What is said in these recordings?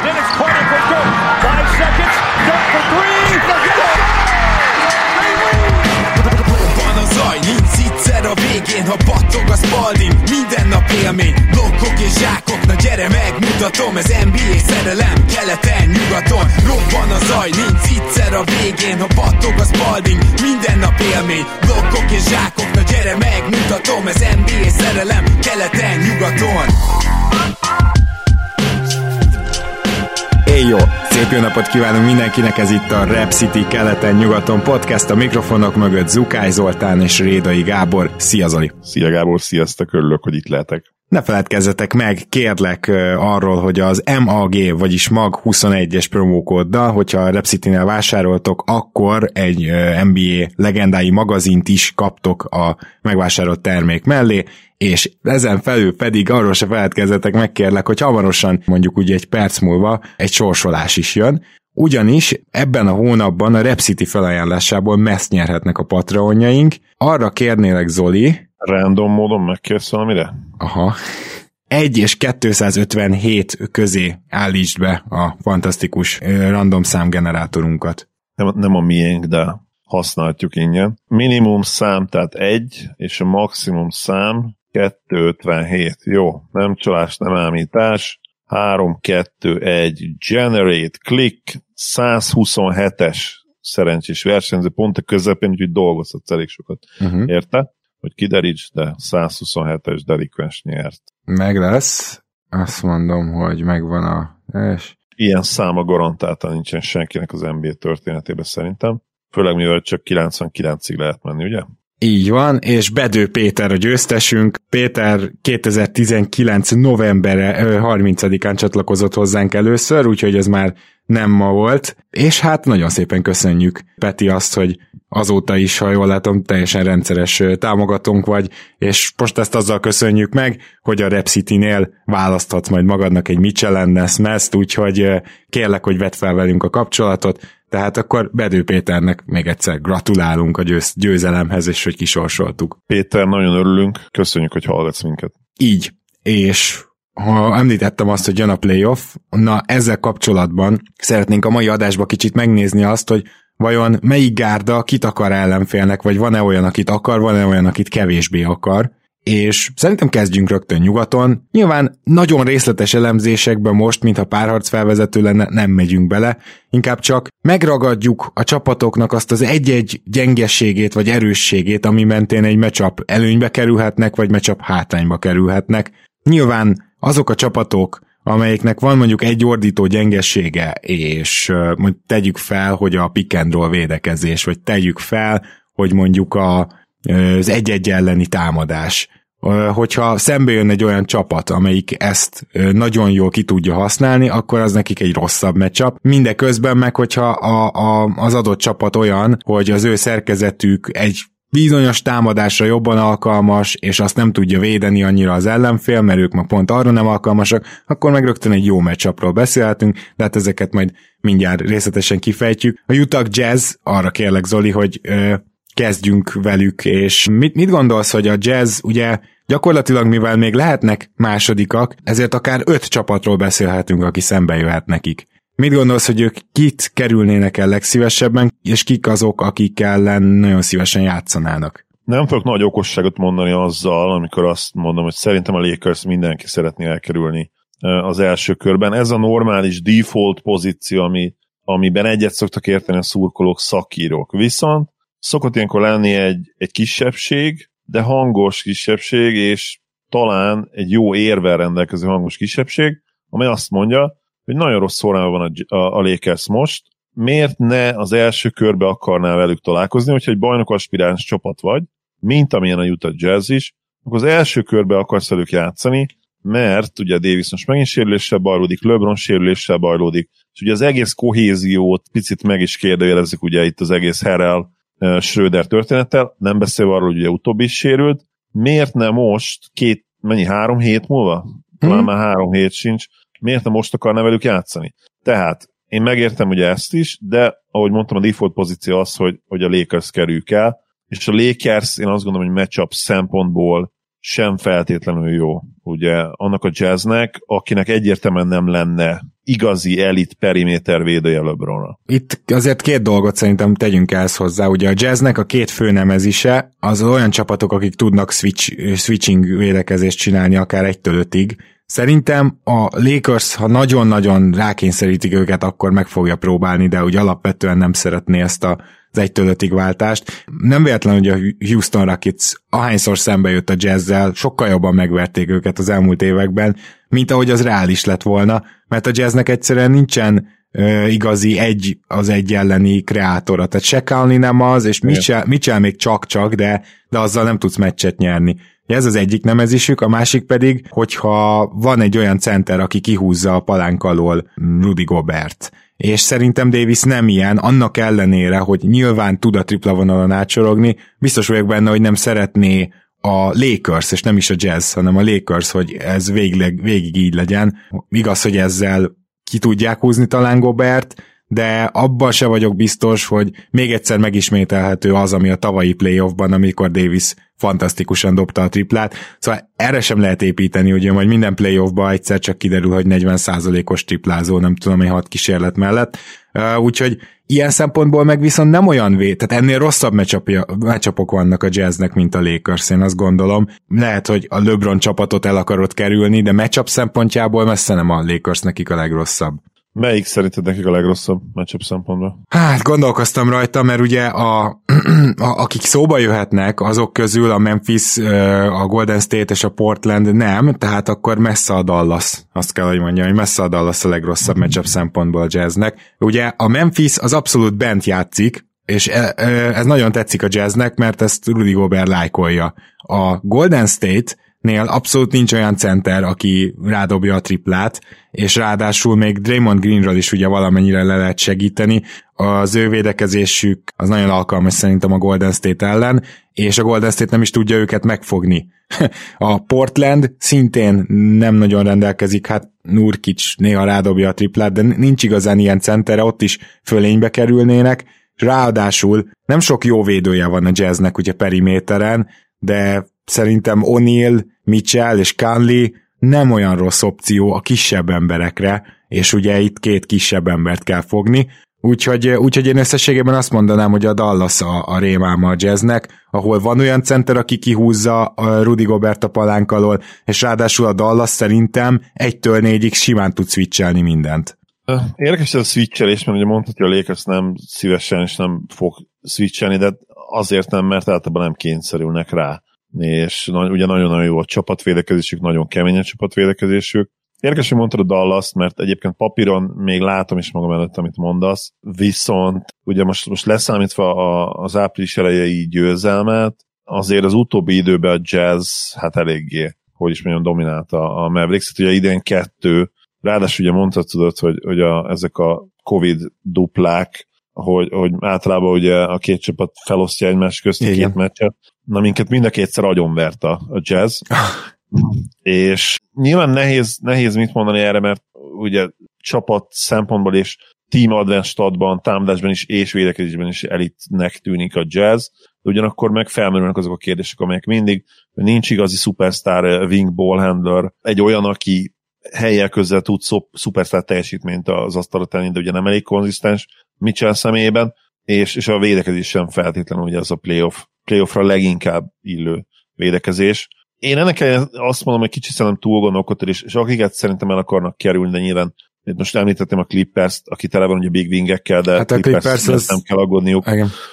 Dennis corner for Dirk. Five seconds. Dirk for three. Van a zaj, a végén, ha battog a spalding Minden nap élmény, blokkok és zsákok Na gyere megmutatom, ez NBA szerelem Keleten, nyugaton, robban a zaj Nincs egyszer a végén, ha battog a spalding Minden nap élmény, blokkok és zsákok Na gyere megmutatom, ez NBA szerelem Keleten, nyugaton Éj jó! Szép jó napot kívánunk mindenkinek, ez itt a Rap City keleten-nyugaton podcast, a mikrofonok mögött Zukály Zoltán és Rédai Gábor. Szia Zoli! Szia Gábor, sziasztok, örülök, hogy itt lehetek. Ne feledkezzetek meg, kérlek arról, hogy az MAG, vagyis MAG 21-es promókóddal, hogyha a Repcity-nél vásároltok, akkor egy NBA legendái magazint is kaptok a megvásárolt termék mellé, és ezen felül pedig arról se feledkezzetek meg, kérlek, hogy hamarosan, mondjuk úgy egy perc múlva egy sorsolás is jön, ugyanis ebben a hónapban a Repcity felajánlásából meszt nyerhetnek a patronjaink. Arra kérnélek, Zoli, Random módon megkérsz valamire? Aha. 1 és 257 közé állítsd be a fantasztikus random számgenerátorunkat. Nem, nem a miénk, de használhatjuk ingyen. Minimum szám, tehát 1, és a maximum szám 257. Jó, nem csalás, nem ámítás. 3, 2, 1, generate, click, 127-es szerencsés versenyző, pont a közepén, úgyhogy dolgozhatsz elég sokat. Uh-huh. Érte? hogy kideríts, de 127-es delikvens nyert. Meg lesz. Azt mondom, hogy megvan a... És... Ilyen száma garantáltan nincsen senkinek az NBA történetében szerintem. Főleg mivel csak 99-ig lehet menni, ugye? Így van, és Bedő Péter a győztesünk. Péter 2019 november 30-án csatlakozott hozzánk először, úgyhogy ez már nem ma volt. És hát nagyon szépen köszönjük Peti azt, hogy azóta is, ha jól látom, teljesen rendszeres támogatónk vagy, és most ezt azzal köszönjük meg, hogy a Rep City-nél választhatsz majd magadnak egy Michelin meszt, úgyhogy kérlek, hogy vedd fel velünk a kapcsolatot, tehát akkor Bedő Péternek még egyszer gratulálunk a győz, győzelemhez, és hogy kisorsoltuk. Péter, nagyon örülünk, köszönjük, hogy hallgatsz minket. Így, és ha említettem azt, hogy jön a playoff, na ezzel kapcsolatban szeretnénk a mai adásba kicsit megnézni azt, hogy vajon melyik gárda kit akar ellenfélnek, vagy van-e olyan, akit akar, van-e olyan, akit kevésbé akar, és szerintem kezdjünk rögtön nyugaton. Nyilván nagyon részletes elemzésekben most, mintha párharc felvezető lenne, nem megyünk bele, inkább csak megragadjuk a csapatoknak azt az egy-egy gyengességét vagy erősségét, ami mentén egy meccsap előnybe kerülhetnek, vagy meccsap hátrányba kerülhetnek. Nyilván azok a csapatok, amelyiknek van mondjuk egy ordító gyengessége, és mondjuk tegyük fel, hogy a pick and roll védekezés, vagy tegyük fel, hogy mondjuk a, az egy-egy elleni támadás. Hogyha szembe jön egy olyan csapat, amelyik ezt nagyon jól ki tudja használni, akkor az nekik egy rosszabb meccsap. Mindeközben meg, hogyha a, a, az adott csapat olyan, hogy az ő szerkezetük egy bizonyos támadásra jobban alkalmas, és azt nem tudja védeni annyira az ellenfél, mert ők meg pont arra nem alkalmasak, akkor meg rögtön egy jó meccsapról beszélhetünk, de hát ezeket majd mindjárt részletesen kifejtjük. A Utah Jazz, arra kérlek Zoli, hogy ö, kezdjünk velük, és mit, mit gondolsz, hogy a Jazz ugye gyakorlatilag mivel még lehetnek másodikak, ezért akár öt csapatról beszélhetünk, aki szembe jöhet nekik. Mit gondolsz, hogy ők kit kerülnének el legszívesebben, és kik azok, akik ellen nagyon szívesen játszanának? Nem fogok nagy okosságot mondani azzal, amikor azt mondom, hogy szerintem a Lakers mindenki szeretné elkerülni az első körben. Ez a normális default pozíció, ami, amiben egyet szoktak érteni a szurkolók, szakírók. Viszont szokott ilyenkor lenni egy, egy kisebbség, de hangos kisebbség, és talán egy jó érvel rendelkező hangos kisebbség, amely azt mondja, hogy nagyon rossz formában van a, a, a Lakers most, miért ne az első körbe akarnál velük találkozni, hogyha egy bajnok aspiráns csapat vagy, mint amilyen a Utah Jazz is, akkor az első körbe akarsz velük játszani, mert ugye Davis most megint sérüléssel bajlódik, LeBron sérüléssel bajlódik, és ugye az egész kohéziót picit meg is kérdőjelezik ugye itt az egész Herrel Schröder történettel, nem beszélve arról, hogy ugye utóbbi is sérült, miért ne most két, mennyi, három hét múlva? Talán hmm. már három hét sincs, miért nem most akarná velük játszani? Tehát én megértem ugye ezt is, de ahogy mondtam, a default pozíció az, hogy, hogy a Lakers kerül el, és a Lakers, én azt gondolom, hogy matchup szempontból sem feltétlenül jó, ugye, annak a jazznek, akinek egyértelműen nem lenne igazi elit periméter védője LeBronra. Itt azért két dolgot szerintem tegyünk ezt hozzá. Ugye a jazznek a két fő nemezise az olyan csapatok, akik tudnak switch, switching védekezést csinálni akár egytől ötig. Szerintem a Lakers, ha nagyon-nagyon rákényszerítik őket, akkor meg fogja próbálni, de úgy alapvetően nem szeretné ezt a az egytől ötig váltást. Nem véletlen, hogy a Houston Rockets ahányszor szembe jött a jazzzel, sokkal jobban megverték őket az elmúlt években, mint ahogy az reális lett volna, mert a jazznek egyszerűen nincsen ö, igazi egy az egy elleni kreátora. Tehát se Conley nem az, és Mitchell, Mitchell még csak-csak, de, de azzal nem tudsz meccset nyerni. Ez az egyik nemezisük, a másik pedig, hogyha van egy olyan center, aki kihúzza a palánk alól Rudy Gobert, és szerintem Davis nem ilyen, annak ellenére, hogy nyilván tud a tripla vonalon átsorogni, biztos vagyok benne, hogy nem szeretné a Lakers, és nem is a Jazz, hanem a Lakers, hogy ez végleg, végig így legyen. Igaz, hogy ezzel ki tudják húzni talán Gobert, de abban se vagyok biztos, hogy még egyszer megismételhető az, ami a tavalyi playoffban, amikor Davis fantasztikusan dobta a triplát. Szóval erre sem lehet építeni, ugye majd minden playoffban egyszer csak kiderül, hogy 40%-os triplázó, nem tudom, egy hat kísérlet mellett. Úgyhogy ilyen szempontból meg viszont nem olyan vé, tehát ennél rosszabb meccsapok vannak a jazznek, mint a Lakers, én azt gondolom. Lehet, hogy a LeBron csapatot el akarod kerülni, de meccsap szempontjából messze nem a Lakers nekik a legrosszabb. Melyik szerinted nekik a legrosszabb matchup szempontból? Hát gondolkoztam rajta, mert ugye a, a, akik szóba jöhetnek, azok közül a Memphis, a Golden State és a Portland nem, tehát akkor messze a Dallas. Azt kell, hogy mondjam, hogy messze a Dallas a legrosszabb matchup szempontból a jazznek. Ugye a Memphis az abszolút bent játszik, és e, ez nagyon tetszik a jazznek, mert ezt Rudy Gobert lájkolja. A Golden State nél abszolút nincs olyan center, aki rádobja a triplát, és ráadásul még Draymond Greenről is ugye valamennyire le lehet segíteni. Az ő védekezésük az nagyon alkalmas szerintem a Golden State ellen, és a Golden State nem is tudja őket megfogni. A Portland szintén nem nagyon rendelkezik, hát Nurkic néha rádobja a triplát, de nincs igazán ilyen centere, ott is fölénybe kerülnének, ráadásul nem sok jó védője van a jazznek ugye periméteren, de szerintem O'Neill, Mitchell és Conley nem olyan rossz opció a kisebb emberekre, és ugye itt két kisebb embert kell fogni, Úgyhogy, úgyhogy én összességében azt mondanám, hogy a Dallas a, a rémáma a jazznek, ahol van olyan center, aki kihúzza a Rudy Gobert a palánk alól, és ráadásul a Dallas szerintem egytől négyig simán tud switchelni mindent. Érdekes ez a switchelés, mert ugye mondtad, hogy a Lakers nem szívesen és nem fog switchelni, de azért nem, mert általában nem kényszerülnek rá és ugye nagyon-nagyon jó a csapatvédekezésük, nagyon kemény a csapatvédekezésük. Érdekes, hogy mondtad a dallas mert egyébként papíron még látom is magam előtt, amit mondasz, viszont ugye most, most leszámítva a, az április elejei győzelmet, azért az utóbbi időben a jazz hát eléggé, hogy is mondjam, dominálta a Mavericks, ugye idén kettő, ráadásul ugye mondtad, tudod, hogy, hogy a, ezek a Covid duplák, hogy, hogy általában ugye a két csapat felosztja egymás közt a két meccset. Na minket mind a kétszer agyonvert a, a jazz. és nyilván nehéz, nehéz mit mondani erre, mert ugye csapat szempontból és team advanced támadásban is és védekezésben is elitnek tűnik a jazz, de ugyanakkor meg felmerülnek azok a kérdések, amelyek mindig nincs igazi superstar eh, wing ball handler, egy olyan, aki helyek közzel tud szupersztár teljesítményt az asztalra tenni, de ugye nem elég konzisztens, Mitchell személyében, és, és a védekezés sem feltétlenül ugye az a playoff, playoffra leginkább illő védekezés. Én ennek azt mondom, hogy kicsit szerintem túl gondolkodtad, és, és akiket szerintem el akarnak kerülni, de nyilván itt most említettem a Clippers-t, aki tele van ugye big wingekkel, de hát a Clippers, az... nem kell aggódniuk.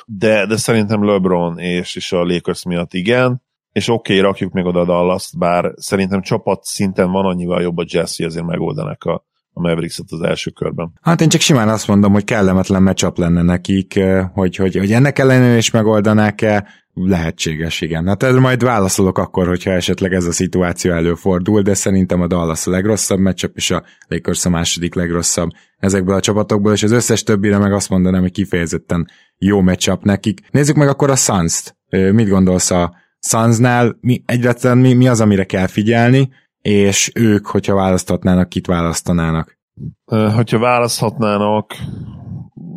De, de szerintem LeBron és, és a Lakers miatt igen, és oké, okay, rakjuk még oda a dallas bár szerintem csapat szinten van annyival jobb a Jazz, hogy azért megoldanak a, a mavericks az első körben. Hát én csak simán azt mondom, hogy kellemetlen meccsap lenne nekik, eh, hogy, hogy, hogy ennek ellenére is megoldanák-e, lehetséges, igen. Hát erre majd válaszolok akkor, hogyha esetleg ez a szituáció előfordul, de szerintem a Dallas a legrosszabb meccsap, és a Lakers a második legrosszabb ezekből a csapatokból, és az összes többire meg azt mondanám, hogy kifejezetten jó meccsap nekik. Nézzük meg akkor a Suns-t. Mit gondolsz a Sunsnál? Mi, egyáltalán mi, mi az, amire kell figyelni? És ők, hogyha választhatnának, kit választanának? Hogyha választhatnának,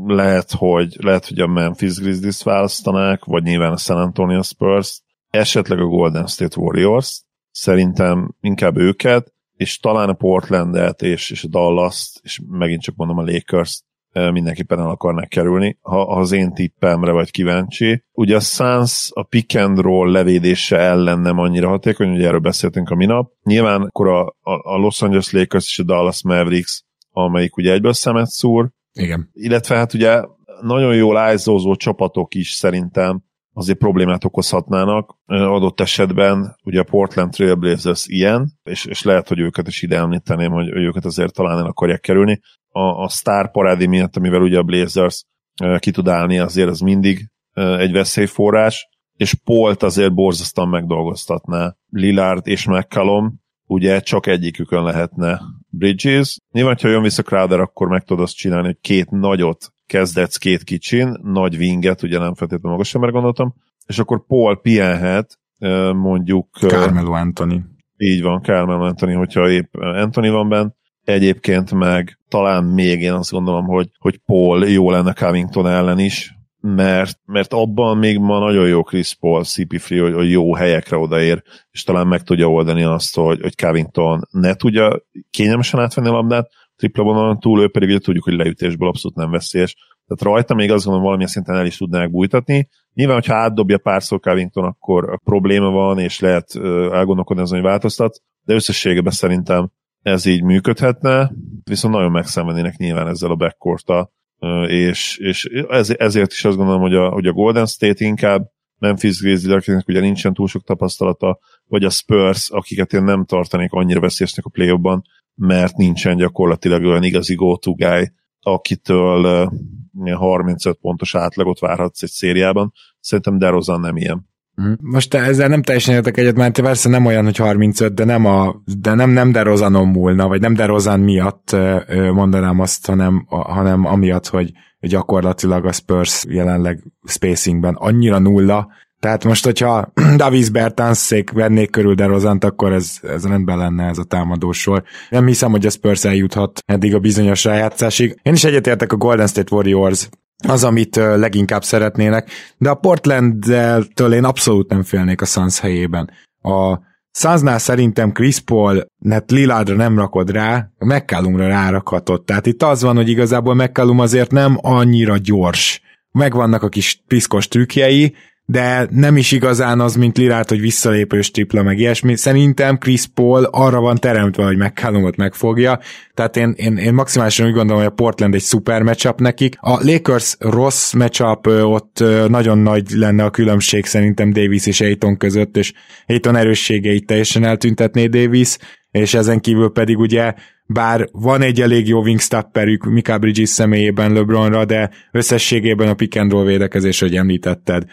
lehet, hogy, lehet, hogy a Memphis Grizzlies választanák, vagy nyilván a San Antonio Spurs. esetleg a Golden State Warriors, szerintem inkább őket, és talán a Portlandet és, és a Dallas-t, és megint csak mondom a Lakers mindenképpen el akarnak kerülni, ha, az én tippemre vagy kíváncsi. Ugye a Suns a pick and roll levédése ellen nem annyira hatékony, ugye erről beszéltünk a minap. Nyilván akkor a, a, a Los Angeles Lakers és a Dallas Mavericks, amelyik ugye egyből szemet szúr. Igen. Illetve hát ugye nagyon jól ájzózó csapatok is szerintem azért problémát okozhatnának. Adott esetben ugye a Portland Trailblazers ilyen, és, és lehet, hogy őket is ide említeném, hogy, őket azért talán el akarják kerülni. A, a sztár parádi miatt, amivel ugye a Blazers ki tud állni, azért az mindig egy veszélyforrás, és Polt azért borzasztóan megdolgoztatná Lillard és McCallum, ugye csak egyikükön lehetne Bridges. Nyilván, ha jön vissza Crowder, akkor meg tudod azt csinálni, hogy két nagyot kezdetsz két kicsin, nagy winget, ugye nem feltétlenül magas sem gondoltam, és akkor Paul pihenhet, mondjuk... Carmelo Anthony. Így van, Carmelo Anthony, hogyha épp Anthony van benne, egyébként meg talán még én azt gondolom, hogy, hogy Paul jó lenne Covington ellen is, mert, mert abban még ma nagyon jó Chris Paul, CP3, hogy, hogy jó helyekre odaér, és talán meg tudja oldani azt, hogy, hogy Covington ne tudja kényelmesen átvenni a labdát, tripla vonalon túl, ő pedig ugye tudjuk, hogy leütésből abszolút nem veszélyes. Tehát rajta még azt gondolom, valamilyen szinten el is tudnák bújtatni. Nyilván, hogyha átdobja párszor Covington, akkor a probléma van, és lehet elgondolkodni azon, hogy változtat, de összességében szerintem ez így működhetne, viszont nagyon megszenvednének nyilván ezzel a backcourt és, és ezért is azt gondolom, hogy a, hogy a Golden State inkább Memphis Grizzlies, akinek ugye nincsen túl sok tapasztalata, vagy a Spurs, akiket én nem tartanék annyira veszélyesnek a play mert nincsen gyakorlatilag olyan igazi go-to guy, akitől 35 pontos átlagot várhatsz egy szériában. Szerintem DeRozan nem ilyen. Mhm. Most ezzel nem teljesen értek egyet, mert persze nem olyan, hogy 35, de nem, a, de nem, nem DeRozanon múlna, vagy nem DeRozan miatt mondanám azt, hanem, hanem amiatt, hogy gyakorlatilag a Spurs jelenleg spacingben annyira nulla, tehát most, hogyha Davis Bertanszék vennék körül DeRozant, akkor ez, ez rendben lenne ez a támadósor. Nem hiszem, hogy a Spurs eljuthat eddig a bizonyos rájátszásig. Én is egyetértek a Golden State Warriors az, amit leginkább szeretnének, de a Portland-től én abszolút nem félnék a Suns helyében. A Sunsnál szerintem Chris Paul net Lillardra nem rakod rá, McCallumra rárakhatod. Tehát itt az van, hogy igazából McCallum azért nem annyira gyors. Megvannak a kis piszkos trükkjei, de nem is igazán az, mint Lirát, hogy visszalépős tripla, meg ilyesmi. Szerintem Chris Paul arra van teremtve, hogy McCallumot megfogja, tehát én, én, én maximálisan úgy gondolom, hogy a Portland egy szuper matchup nekik. A Lakers rossz matchup, ott nagyon nagy lenne a különbség szerintem Davis és Aiton között, és Aiton erősségeit teljesen eltüntetné Davis, és ezen kívül pedig ugye bár van egy elég jó wingstopperük Mika Bridges személyében LeBronra, de összességében a pick and roll védekezés, hogy említetted,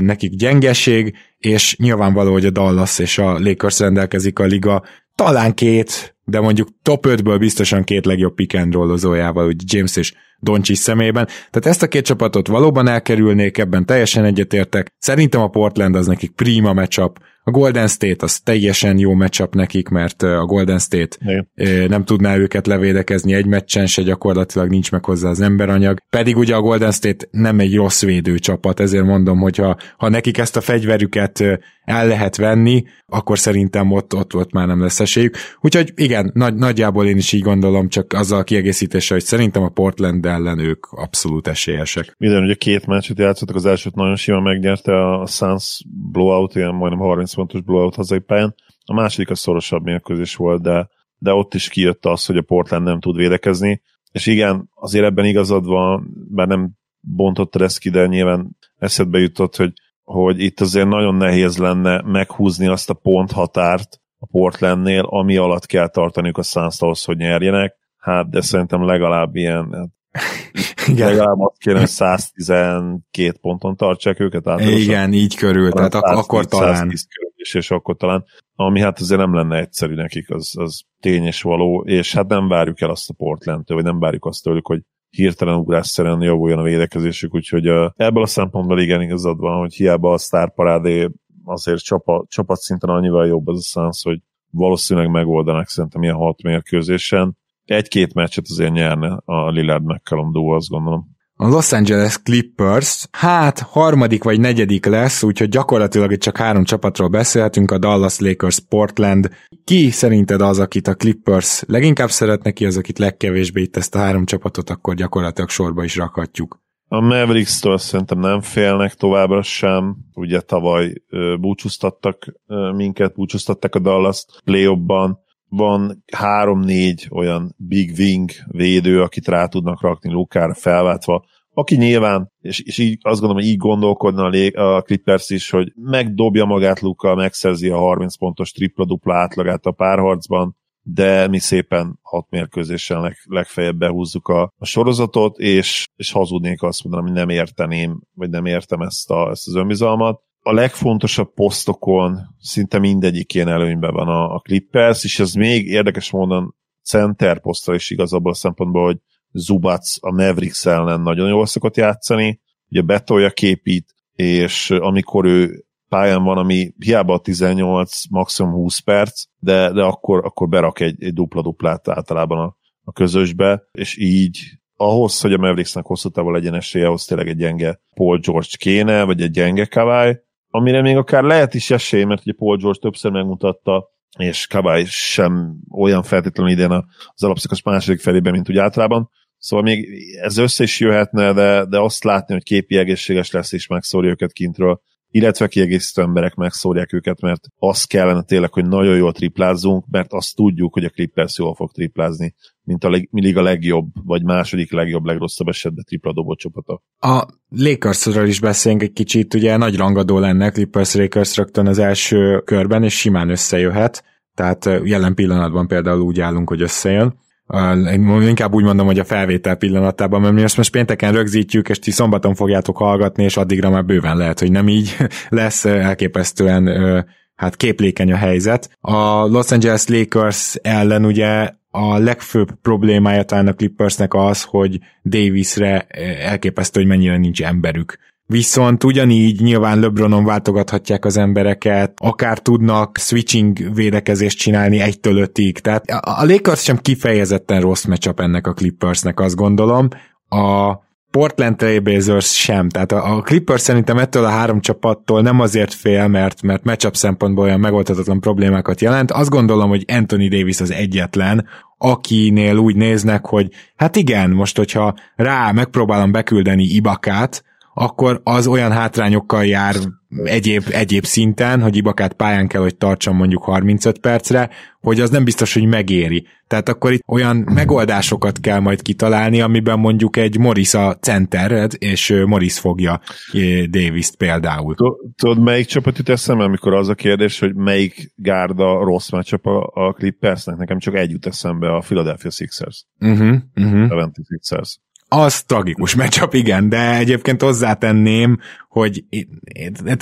nekik gyengeség, és nyilvánvaló, hogy a Dallas és a Lakers rendelkezik a liga talán két, de mondjuk top 5-ből biztosan két legjobb pick and rollozójával, hogy James és Doncsis személyében. Tehát ezt a két csapatot valóban elkerülnék, ebben teljesen egyetértek. Szerintem a Portland az nekik prima matchup, a Golden State az teljesen jó matchup nekik, mert a Golden State Igen. nem tudná őket levédekezni egy meccsen se, gyakorlatilag nincs meg hozzá az emberanyag. Pedig ugye a Golden State nem egy rossz védő csapat, ezért mondom, hogy ha, ha nekik ezt a fegyverüket el lehet venni, akkor szerintem ott, ott, ott már nem lesz esélyük. Úgyhogy igen, nagy, nagyjából én is így gondolom, csak azzal a kiegészítéssel, hogy szerintem a Portland ellen ők abszolút esélyesek. Minden, ugye két meccset játszottak, az elsőt nagyon simán megnyerte a Suns blowout, ilyen majdnem 30 pontos blowout hazai pályán. A második a szorosabb mérkőzés volt, de, de ott is kijött az, hogy a Portland nem tud védekezni, és igen, azért ebben igazad van, bár nem bontott ezt ki, de nyilván eszedbe jutott, hogy, hogy itt azért nagyon nehéz lenne meghúzni azt a ponthatárt a Portlandnél, ami alatt kell tartaniuk a suns hogy nyerjenek. Hát, de szerintem legalább ilyen hát igen. Legalább azt kéne, hogy 112 ponton tartsák őket átlagosan. Igen, így körül, tehát 110, akkor talán. 110 körül is, és akkor talán, ami hát azért nem lenne egyszerű nekik, az, az tény és való, és hát nem várjuk el azt a Portlandtől, vagy nem várjuk azt tőlük, hogy hirtelen ugrásszerűen javuljon a védekezésük, úgyhogy ebből a szempontból igen igazad van, hogy hiába a sztárparádé azért csapat, csapat szinten annyival jobb az a szánsz, hogy valószínűleg megoldanak szerintem ilyen hat mérkőzésen, egy-két meccset azért nyerne a Lillard McCallum duo, azt gondolom. a Los Angeles Clippers, hát harmadik vagy negyedik lesz, úgyhogy gyakorlatilag itt csak három csapatról beszélhetünk, a Dallas Lakers, Portland. Ki szerinted az, akit a Clippers leginkább szeretne, ki az, akit legkevésbé itt ezt a három csapatot, akkor gyakorlatilag sorba is rakhatjuk. A Mavericks-től szerintem nem félnek továbbra sem. Ugye tavaly búcsúztattak minket, búcsúztattak a Dallas play Van három-négy olyan big wing védő, akit rá tudnak rakni Lukára felváltva, aki nyilván, és, és így azt gondolom, hogy így gondolkodna a, lé, a Clippers is, hogy megdobja magát Luka, megszerzi a 30 pontos tripla-dupla átlagát a párharcban, de mi szépen hat mérkőzésen leg, legfeljebb behúzzuk a, a sorozatot, és, és hazudnék azt mondanom, hogy nem érteném, vagy nem értem ezt, a, ezt az önbizalmat. A legfontosabb posztokon szinte mindegyik ilyen előnyben van a, a Clippers, és ez még érdekes módon center posztra is igazából a szempontból, hogy Zubac a Mavericks ellen nagyon jól szokott játszani, ugye betolja képít, és amikor ő pályán van, ami hiába a 18, maximum 20 perc, de, de akkor, akkor berak egy, egy dupla-duplát általában a, a közösbe, és így ahhoz, hogy a Mavericksnek hosszú távon legyen esélye, ahhoz tényleg egy gyenge Paul George kéne, vagy egy gyenge Kawai, amire még akár lehet is esély, mert ugye Paul George többször megmutatta, és Kawai sem olyan feltétlenül idén az alapszakos második felében, mint úgy általában. Szóval még ez össze is jöhetne, de, de azt látni, hogy képi egészséges lesz, és megszórja őket kintről, illetve kiegészítő emberek megszórják őket, mert az kellene tényleg, hogy nagyon jól triplázzunk, mert azt tudjuk, hogy a Clippers jól fog triplázni, mint a leg, mindig a legjobb, vagy második legjobb, legrosszabb esetben tripla dobó csapata. A Lakersről is beszélünk egy kicsit, ugye nagy rangadó lenne Clippers Lakers rögtön az első körben, és simán összejöhet, tehát jelen pillanatban például úgy állunk, hogy összejön inkább úgy mondom, hogy a felvétel pillanatában, mert mi ezt most pénteken rögzítjük, és ti szombaton fogjátok hallgatni, és addigra már bőven lehet, hogy nem így lesz elképesztően hát képlékeny a helyzet. A Los Angeles Lakers ellen ugye a legfőbb problémája talán a Clippersnek az, hogy Davisre elképesztő, hogy mennyire nincs emberük. Viszont ugyanígy nyilván LeBronon váltogathatják az embereket, akár tudnak switching védekezést csinálni egytől ötig. Tehát a Lakers sem kifejezetten rossz matchup ennek a Clippersnek, azt gondolom. A Portland Trailblazers sem. Tehát a, Clippers szerintem ettől a három csapattól nem azért fél, mert, mert matchup szempontból olyan megoldhatatlan problémákat jelent. Azt gondolom, hogy Anthony Davis az egyetlen, akinél úgy néznek, hogy hát igen, most hogyha rá megpróbálom beküldeni Ibakát, akkor az olyan hátrányokkal jár egyéb, egyéb szinten, hogy Ibakát pályán kell, hogy tartson mondjuk 35 percre, hogy az nem biztos, hogy megéri. Tehát akkor itt olyan megoldásokat kell majd kitalálni, amiben mondjuk egy Morris a center, és Morris fogja Davis-t például. Tudod, melyik csapat jut eszembe, amikor az a kérdés, hogy melyik gárda rossz meccsap a, a Clippersnek? Nekem csak egy jut eszembe, a Philadelphia Sixers. Uh-huh, uh-huh. 76ers az tragikus meccsap, igen, de egyébként hozzátenném, hogy én,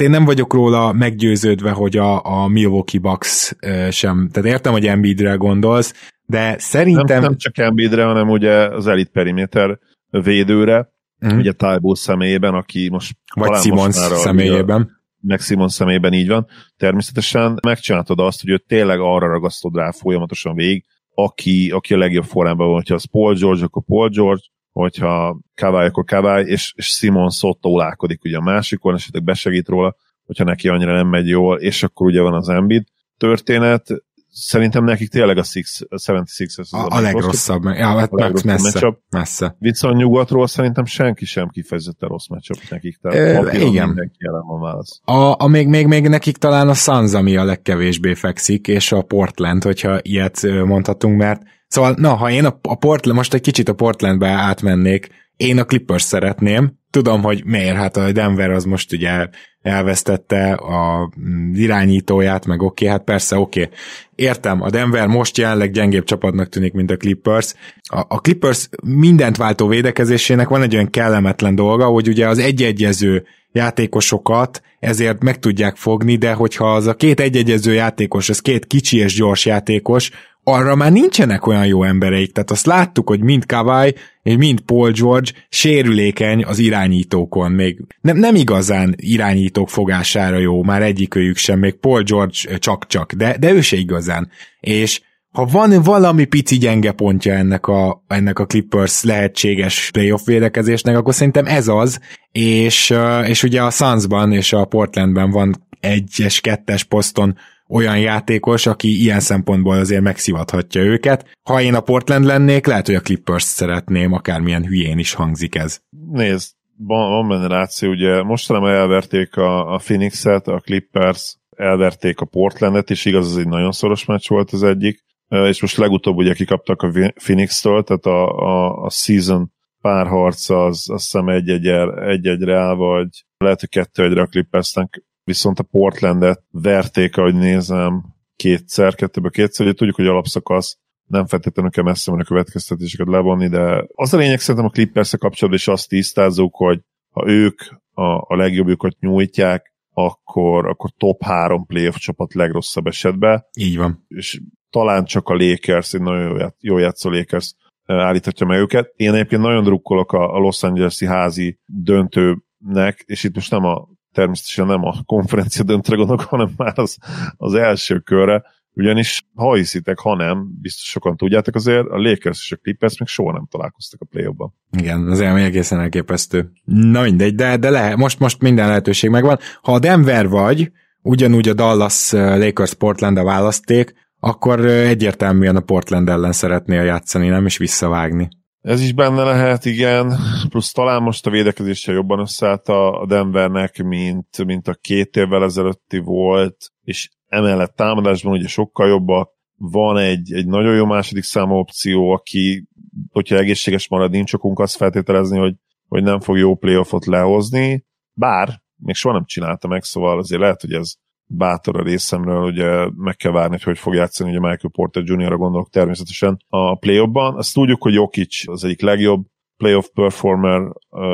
én nem vagyok róla meggyőződve, hogy a, a Milwaukee Bucks sem, tehát értem, hogy Embiidre gondolsz, de szerintem... Nem, nem csak Embiidre, hanem ugye az elit periméter védőre, mm. ugye Tybull személyében, aki most... Vagy Simons személyében. Ugye, meg Simon személyében így van. Természetesen megcsináltad azt, hogy ő tényleg arra ragasztod rá folyamatosan végig, aki, aki a legjobb formában van, hogyha az Paul George, akkor Paul George, hogyha Kawai, akkor Kawai, és, és Simon szótólálkodik ugye a másikon, esetleg besegít róla, hogyha neki annyira nem megy jól, és akkor ugye van az Embiid történet, szerintem nekik tényleg a, six, a 76 az a, a, legrosszabb, ja, hát a legrosszabb messze, matchup. messze. Viszont nyugatról szerintem senki sem kifejezetten rossz matchup nekik, tehát e, igen. mindenki jelen van válasz. A, a még, még, még nekik talán a Suns, ami a legkevésbé fekszik, és a Portland, hogyha ilyet mondhatunk, mert Szóval, na, ha én a, a Portland, most egy kicsit a Portlandbe átmennék, én a Clippers szeretném, tudom, hogy miért, hát a Denver az most ugye elvesztette a mm, irányítóját, meg oké, okay, hát persze oké. Okay. Értem, a Denver most jelenleg gyengébb csapatnak tűnik, mint a Clippers. A, a Clippers mindent váltó védekezésének van egy olyan kellemetlen dolga, hogy ugye az egyegyező játékosokat ezért meg tudják fogni, de hogyha az a két egyegyező játékos, az két kicsi és gyors játékos, arra már nincsenek olyan jó embereik, tehát azt láttuk, hogy mind Kawai és mind Paul George sérülékeny az irányítókon, még nem, nem igazán irányítók fogására jó, már egyikőjük sem, még Paul George csak-csak, de, de ő se igazán. És ha van valami pici gyenge pontja ennek a, ennek a Clippers lehetséges playoff védekezésnek, akkor szerintem ez az, és, és ugye a Sunsban és a Portlandben van egyes, kettes poszton olyan játékos, aki ilyen szempontból azért megszivathatja őket. Ha én a Portland lennék, lehet, hogy a Clippers szeretném, akármilyen hülyén is hangzik ez. Nézd, van, van benne ráció, ugye mostanában elverték a, a Phoenix-et, a Clippers elverték a Portlandet, és igaz, ez egy nagyon szoros meccs volt az egyik, és most legutóbb ugye kikaptak a Phoenix-től, tehát a, a, a season párharc az azt hiszem egy-egyre egy, egy áll, vagy lehet, hogy kettő-egyre a Clippersnek, viszont a Portlandet verték, ahogy nézem, kétszer, kettőbe kétszer, ugye tudjuk, hogy alapszakasz nem feltétlenül kell messze a következtetéseket levonni, de az a lényeg szerintem a clippers kapcsolatban is azt tisztázzuk, hogy ha ők a, a legjobbjukat nyújtják, akkor, akkor top három playoff csapat legrosszabb esetben. Így van. És talán csak a Lakers, egy nagyon jó, jó játszó Lakers állíthatja meg őket. Én egyébként nagyon drukkolok a, a Los Angeles-i házi döntőnek, és itt most nem a természetesen nem a konferencia döntőre gondolok, hanem már az, az első körre, ugyanis ha hiszitek, ha nem, biztos sokan tudjátok azért, a Lakers és a Clippers még soha nem találkoztak a play ban Igen, az elmény egészen elképesztő. Na mindegy, de, de lehet, most, most minden lehetőség megvan. Ha a Denver vagy, ugyanúgy a Dallas Lakers Portland a választék, akkor egyértelműen a Portland ellen szeretnél játszani, nem is visszavágni. Ez is benne lehet, igen, plusz talán most a védekezéssel jobban összeállt a Denvernek, mint, mint a két évvel ezelőtti volt, és emellett támadásban ugye sokkal jobbak, van egy, egy nagyon jó második számú opció, aki, hogyha egészséges marad, nincs okunk azt feltételezni, hogy, hogy nem fog jó playoffot lehozni, bár még soha nem csinálta meg, szóval azért lehet, hogy ez bátor a részemről, ugye meg kell várni, hogy hogy fog játszani, ugye Michael Porter Jr.-ra gondolok természetesen a playoffban. Azt tudjuk, hogy Jokic az egyik legjobb playoff performer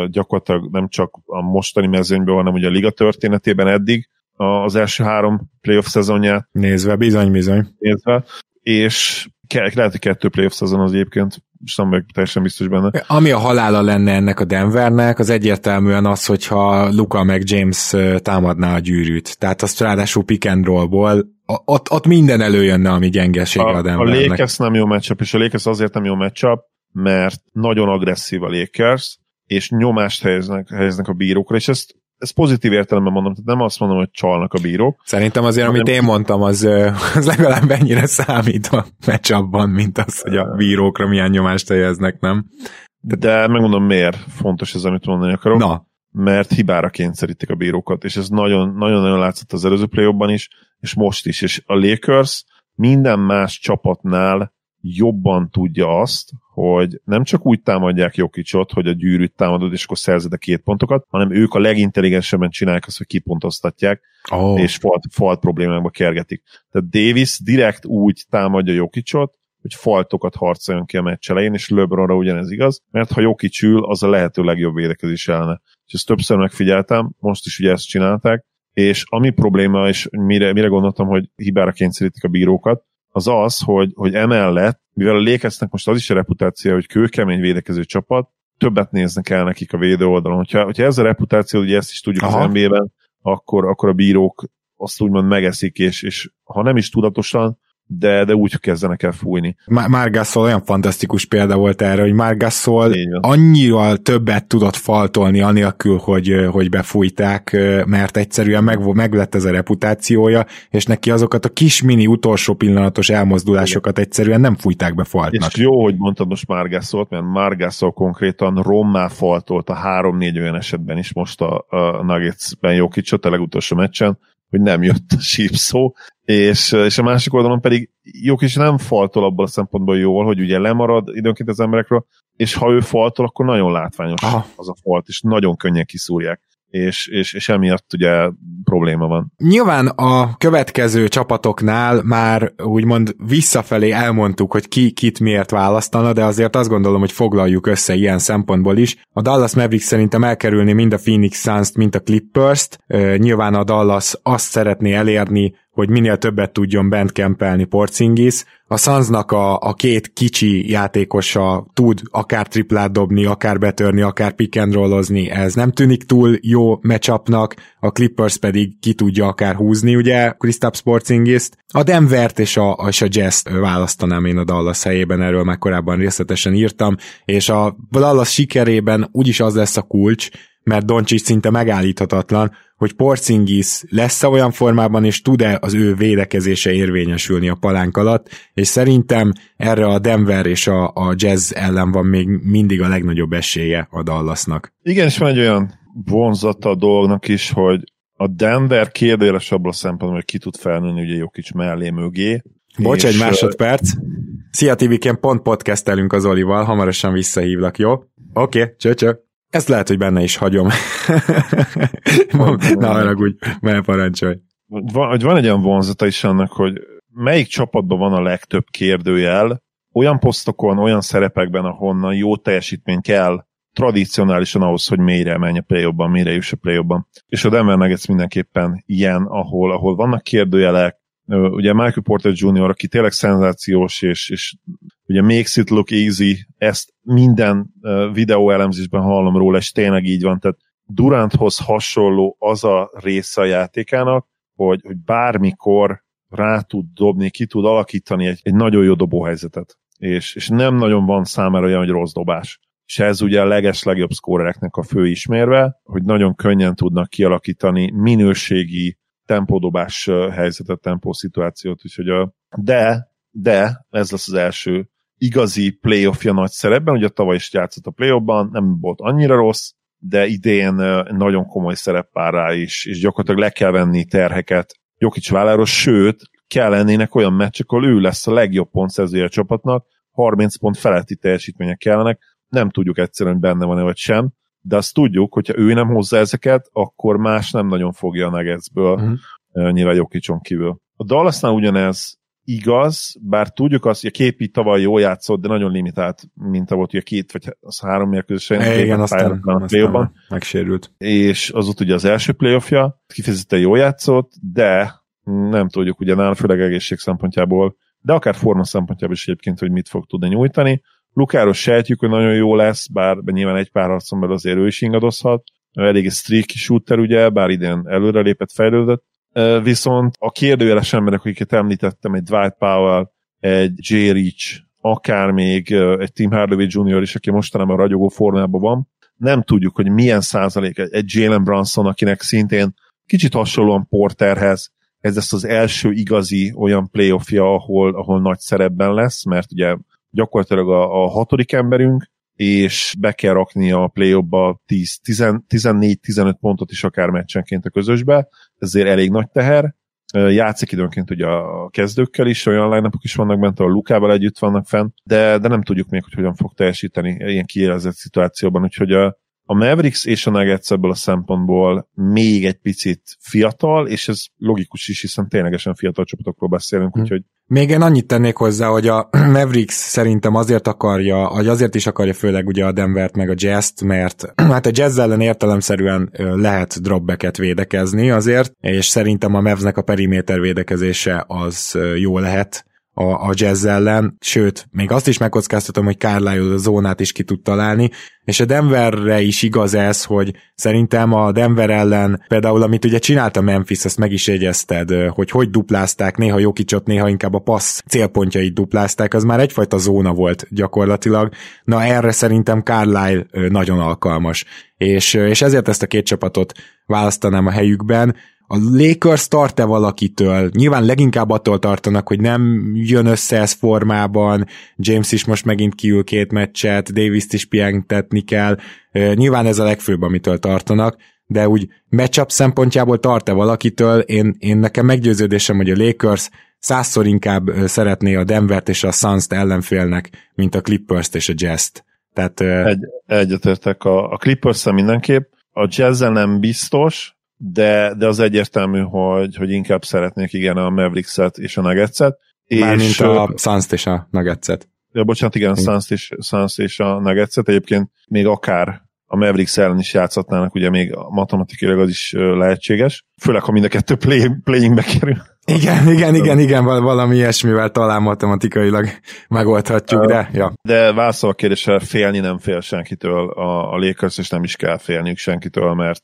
gyakorlatilag nem csak a mostani mezőnyben, hanem ugye a liga történetében eddig, az első három playoff szezonját. Nézve, bizony, bizony. Nézve, és lehet, hogy kettő playoff szezon az egyébként, és nem vagyok teljesen biztos benne. Ami a halála lenne ennek a Denvernek, az egyértelműen az, hogyha Luka meg James támadná a gyűrűt. Tehát azt ráadásul pick and rollból, ott, ott minden előjönne, ami gyengeség a, a Denvernek. A Lakers nem jó matchup, és a Lakers azért nem jó matchup, mert nagyon agresszív a Lakers, és nyomást helyeznek, helyeznek a bírókra, és ezt ez pozitív értelemben mondom, tehát nem azt mondom, hogy csalnak a bírók. Szerintem azért, amit én mondtam, az, az legalább ennyire számít a meccsabban, mint az, hogy a bírókra milyen nyomást helyeznek, nem? De, de megmondom, miért fontos ez, amit mondani akarok. Na. Mert hibára kényszerítik a bírókat, és ez nagyon-nagyon látszott az előző play is, és most is, és a Lakers minden más csapatnál jobban tudja azt, hogy nem csak úgy támadják Jokicsot, hogy a gyűrűt támadod, és akkor szerzed a két pontokat, hanem ők a legintelligensebben csinálják azt, hogy kipontoztatják, oh. és falt, falt problémákba kergetik. Tehát Davis direkt úgy támadja Jokicsot, hogy faltokat harcoljon ki a meccs elején, és LeBronra ugyanez igaz, mert ha Jokic ül, az a lehető legjobb védekezés ellene. És ezt többször megfigyeltem, most is ugye ezt csinálták, és ami probléma, és mire, mire gondoltam, hogy hibára kényszerítik a bírókat, az az, hogy, hogy emellett, mivel a lékeznek most az is a reputáció, hogy kőkemény védekező csapat, többet néznek el nekik a védő oldalon. Hogyha, hogyha ez a reputáció, ugye ezt is tudjuk Aha. az NBA-ben, akkor, akkor a bírók azt úgymond megeszik, és, és ha nem is tudatosan, de, de úgy kezdenek el fújni. Margasol olyan fantasztikus példa volt erre, hogy Margasol annyira többet tudott faltolni anélkül, hogy, hogy befújták, mert egyszerűen meg, meg lett ez a reputációja, és neki azokat a kis mini utolsó pillanatos elmozdulásokat Igen. egyszerűen nem fújták be faltnak. És jó, hogy mondtad most Margasolt, mert Margasol konkrétan rommá faltolt a három-négy olyan esetben is most a, a Nuggets-ben jó kicsot a legutolsó meccsen, hogy nem jött a sípszó, és, és a másik oldalon pedig is nem faltol abból a szempontból jól, hogy ugye lemarad időnként az emberekről, és ha ő faltol, akkor nagyon látványos Aha. az a falt, és nagyon könnyen kiszúrják és, és, és emiatt ugye probléma van. Nyilván a következő csapatoknál már úgymond visszafelé elmondtuk, hogy ki kit miért választana, de azért azt gondolom, hogy foglaljuk össze ilyen szempontból is. A Dallas Mavericks szerintem elkerülni mind a Phoenix Suns-t, mind a Clippers-t. Nyilván a Dallas azt szeretné elérni, hogy minél többet tudjon bent kempelni Porzingis. A Sunsnak a, a két kicsi játékosa tud akár triplát dobni, akár betörni, akár pick and rollozni, ez nem tűnik túl jó matchupnak, a Clippers pedig ki tudja akár húzni, ugye, Kristaps Porzingis-t. A Denvert és a, és a Jazz választanám én a Dallas helyében, erről már korábban részletesen írtam, és a Dallas sikerében úgyis az lesz a kulcs, mert Doncsics szinte megállíthatatlan, hogy Porzingis lesz -e olyan formában, és tud-e az ő védekezése érvényesülni a palánk alatt, és szerintem erre a Denver és a, a Jazz ellen van még mindig a legnagyobb esélye a Dallasnak. Igen, és van egy olyan vonzata a dolognak is, hogy a Denver kérdéles abban a szempontból, hogy ki tud felnőni ugye Jokic mellé mögé. Bocs, egy másodperc. Szia Tibiken, pont podcastelünk az Olival, hamarosan visszahívlak, jó? Oké, okay, cső. Ezt lehet, hogy benne is hagyom. Na, haragudj, mert parancsolj. Van, van egy olyan vonzata is annak, hogy melyik csapatban van a legtöbb kérdőjel, olyan posztokon, olyan szerepekben, ahonnan jó teljesítmény kell tradicionálisan ahhoz, hogy mélyre menj a play mélyre juss a play És a Denver Nuggets mindenképpen ilyen, ahol, ahol vannak kérdőjelek, ugye Michael Porter Jr., aki tényleg szenzációs, és, és ugye makes it look easy, ezt minden videó elemzésben hallom róla, és tényleg így van, tehát Duranthoz hasonló az a része a játékának, hogy, hogy bármikor rá tud dobni, ki tud alakítani egy, egy nagyon jó dobóhelyzetet. És, és nem nagyon van számára olyan, hogy rossz dobás. És ez ugye a leges legjobb szkórereknek a fő ismérve, hogy nagyon könnyen tudnak kialakítani minőségi tempódobás helyzetet, tempószituációt, úgyhogy a, de, de ez lesz az első igazi playoffja nagy szerepben, ugye tavaly is játszott a playoffban, nem volt annyira rossz, de idén nagyon komoly szerep pár rá is, és gyakorlatilag le kell venni terheket. Jokic válláról, sőt, kell lennének olyan meccsek, ahol ő lesz a legjobb pontszerzője a csapatnak, 30 pont feletti teljesítmények kellenek, nem tudjuk egyszerűen benne van-e vagy sem, de azt tudjuk, hogyha ő nem hozza ezeket, akkor más nem nagyon fogja a Nuggetsből, uh-huh. nyilván Jokicson kívül. A Dallasnál ugyanez igaz, bár tudjuk azt, hogy a képi tavaly jól játszott, de nagyon limitált minta volt, ugye két vagy az három mérkőzésen. E, igen, aztán, aztán megsérült. És az ott ugye az első playoffja, kifejezetten jól játszott, de nem tudjuk ugye nála, főleg egészség szempontjából, de akár forma szempontjából is egyébként, hogy mit fog tudni nyújtani. Lukáról sejtjük, hogy nagyon jó lesz, bár nyilván egy pár harcon belül azért ő is ingadozhat. Elég streaky shooter, ugye, bár idén előrelépett, fejlődött. Viszont a kérdőjeles emberek, akiket említettem, egy Dwight Powell, egy J. Rich, akár még egy Tim Hardaway Jr. is, aki mostanában ragyogó formában van, nem tudjuk, hogy milyen százalék egy Jalen Brunson, akinek szintén kicsit hasonlóan Porterhez, ez lesz az első igazi olyan playoffja, ahol, ahol nagy szerepben lesz, mert ugye gyakorlatilag a, a hatodik emberünk, és be kell rakni a play ba 14-15 pontot is akár meccsenként a közösbe, ezért elég nagy teher. Játszik időnként ugye a kezdőkkel is, olyan line is vannak bent, ahol Lukával együtt vannak fenn, de, de nem tudjuk még, hogy hogyan fog teljesíteni ilyen kiélezett szituációban, úgyhogy a, a Mavericks és a Nuggets ebből a szempontból még egy picit fiatal, és ez logikus is, hiszen ténylegesen fiatal csapatokról beszélünk, hmm. úgyhogy még én annyit tennék hozzá, hogy a Mavericks szerintem azért akarja, vagy azért is akarja főleg ugye a Denvert meg a Jazz-t, mert hát a Jazz ellen értelemszerűen lehet dropbacket védekezni azért, és szerintem a Mavsnek a periméter védekezése az jó lehet a, a jazz ellen, sőt, még azt is megkockáztatom, hogy Carlisle a zónát is ki tud találni, és a Denverre is igaz ez, hogy szerintem a Denver ellen, például amit ugye csinálta Memphis, ezt meg is jegyezted, hogy hogy duplázták, néha Jokicsot, néha inkább a passz célpontjait duplázták, az már egyfajta zóna volt gyakorlatilag. Na erre szerintem Carlisle nagyon alkalmas. És, és ezért ezt a két csapatot választanám a helyükben, a Lakers tart-e valakitől? Nyilván leginkább attól tartanak, hogy nem jön össze ez formában, James is most megint kiül két meccset, Davis-t is pihentetni kell, nyilván ez a legfőbb, amitől tartanak, de úgy matchup szempontjából tart-e valakitől? Én, én nekem meggyőződésem, hogy a Lakers százszor inkább szeretné a Denvert és a Suns-t ellenfélnek, mint a Clippers-t és a Jazz-t. Tehát, Egy, egyetértek a, a clippers mindenképp, a jazz nem biztos, de, de az egyértelmű, hogy, hogy inkább szeretnék igen a Mavericks-et és a Nuggets-et. Mármint és, a suns és a Nuggets-et. Ja, bocsánat, igen, a Suns és, Suns és a Nuggets-et. Egyébként még akár a Mavericks ellen is játszhatnának, ugye még matematikailag az is lehetséges. Főleg, ha mind a kettő play, playingbe kerül. Igen, igen, igen, igen, valami ilyesmivel talán matematikailag megoldhatjuk, de ja. De válaszol a kérdésre, félni nem fél senkitől a, a Lakers, és nem is kell félniük senkitől, mert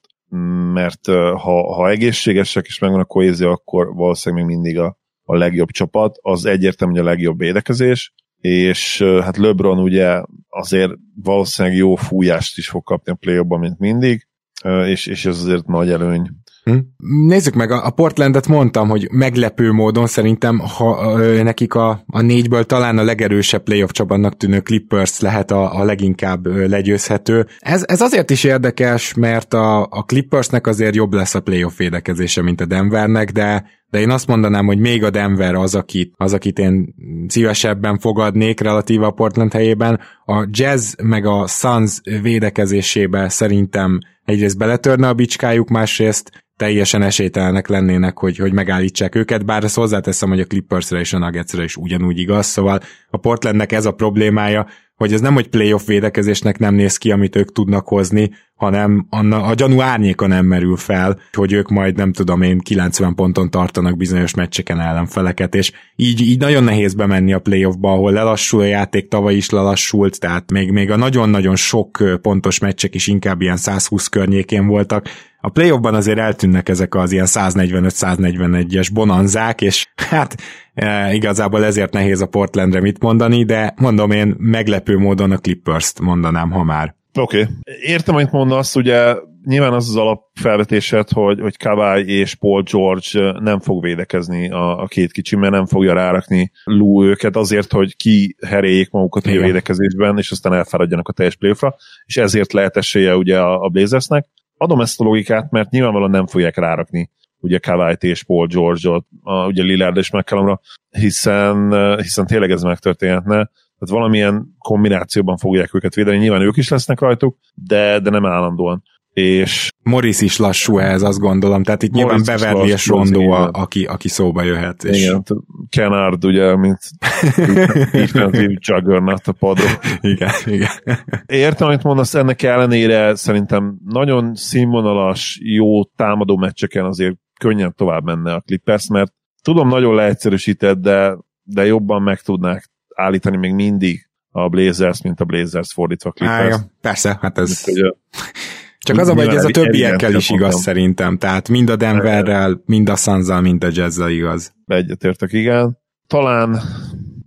mert ha, ha egészségesek és megvan a kohézió, akkor valószínűleg még mindig a, a legjobb csapat, az egyértelmű, a legjobb védekezés, és hát LeBron ugye azért valószínűleg jó fújást is fog kapni a play mint mindig, és, és ez azért nagy előny Hm? Nézzük meg, a Portlandet mondtam, hogy meglepő módon szerintem ha, nekik a, a négyből talán a legerősebb playoff csapatnak tűnő Clippers lehet a, a leginkább legyőzhető. Ez, ez azért is érdekes, mert a, a Clippersnek azért jobb lesz a playoff védekezése, mint a Denvernek, de de én azt mondanám, hogy még a Denver az, akit, az, akit én szívesebben fogadnék relatíva a Portland helyében. A Jazz meg a Suns védekezésébe szerintem egyrészt beletörne a bicskájuk, másrészt teljesen esélytelenek lennének, hogy, hogy megállítsák őket, bár ezt hozzáteszem, hogy a Clippersre és a Nuggetsre is ugyanúgy igaz, szóval a Portlandnek ez a problémája, hogy ez nem, hogy playoff védekezésnek nem néz ki, amit ők tudnak hozni, hanem anna, a gyanú árnyéka nem merül fel, hogy ők majd nem tudom én 90 ponton tartanak bizonyos meccseken ellenfeleket, és így, így nagyon nehéz bemenni a playoffba, ahol lelassul a játék, tavaly is lelassult, tehát még, még a nagyon-nagyon sok pontos meccsek is inkább ilyen 120 környékén voltak, a playoffban azért eltűnnek ezek az ilyen 145-141-es bonanzák, és hát e, igazából ezért nehéz a Portlandre mit mondani, de mondom én meglepő módon a Clippers-t mondanám, ha már. Oké. Okay. Értem, amit mondasz, ugye nyilván az az alapfelvetésed, hogy, hogy Kawai és Paul George nem fog védekezni a, a két kicsi, mert nem fogja rárakni Lou őket azért, hogy ki heréljék magukat Igen. a védekezésben, és aztán elfáradjanak a teljes playoffra, és ezért lehet esélye ugye a, a Blazersnek adom ezt a logikát, mert nyilvánvalóan nem fogják rárakni ugye kawhi és Paul George-ot, a, ugye Lillard és McCallumra, hiszen, hiszen tényleg ez megtörténhetne. Tehát valamilyen kombinációban fogják őket védeni, nyilván ők is lesznek rajtuk, de, de nem állandóan és Morris is lassú ehhez, azt gondolom, tehát itt Morris nyilván Beverly és Rondó, a, aki, aki szóba jöhet. És... Igen, Kenard ugye, mint defensive juggernaut a padról. Igen, igen. Értem, amit mondasz, ennek ellenére szerintem nagyon színvonalas, jó támadó meccseken azért könnyen tovább menne a Clippers, mert tudom, nagyon leegyszerűsített, de, de jobban meg tudnák állítani még mindig a Blazers, mint a Blazers fordítva a Clippers. Á, persze, hát ez... Ugye, csak az a baj, hogy ez a többiekkel is igaz szerintem. Tehát mind a Denverrel, mind a Sanzal, mind a Jazzal igaz. Egyetértek, igen. Talán,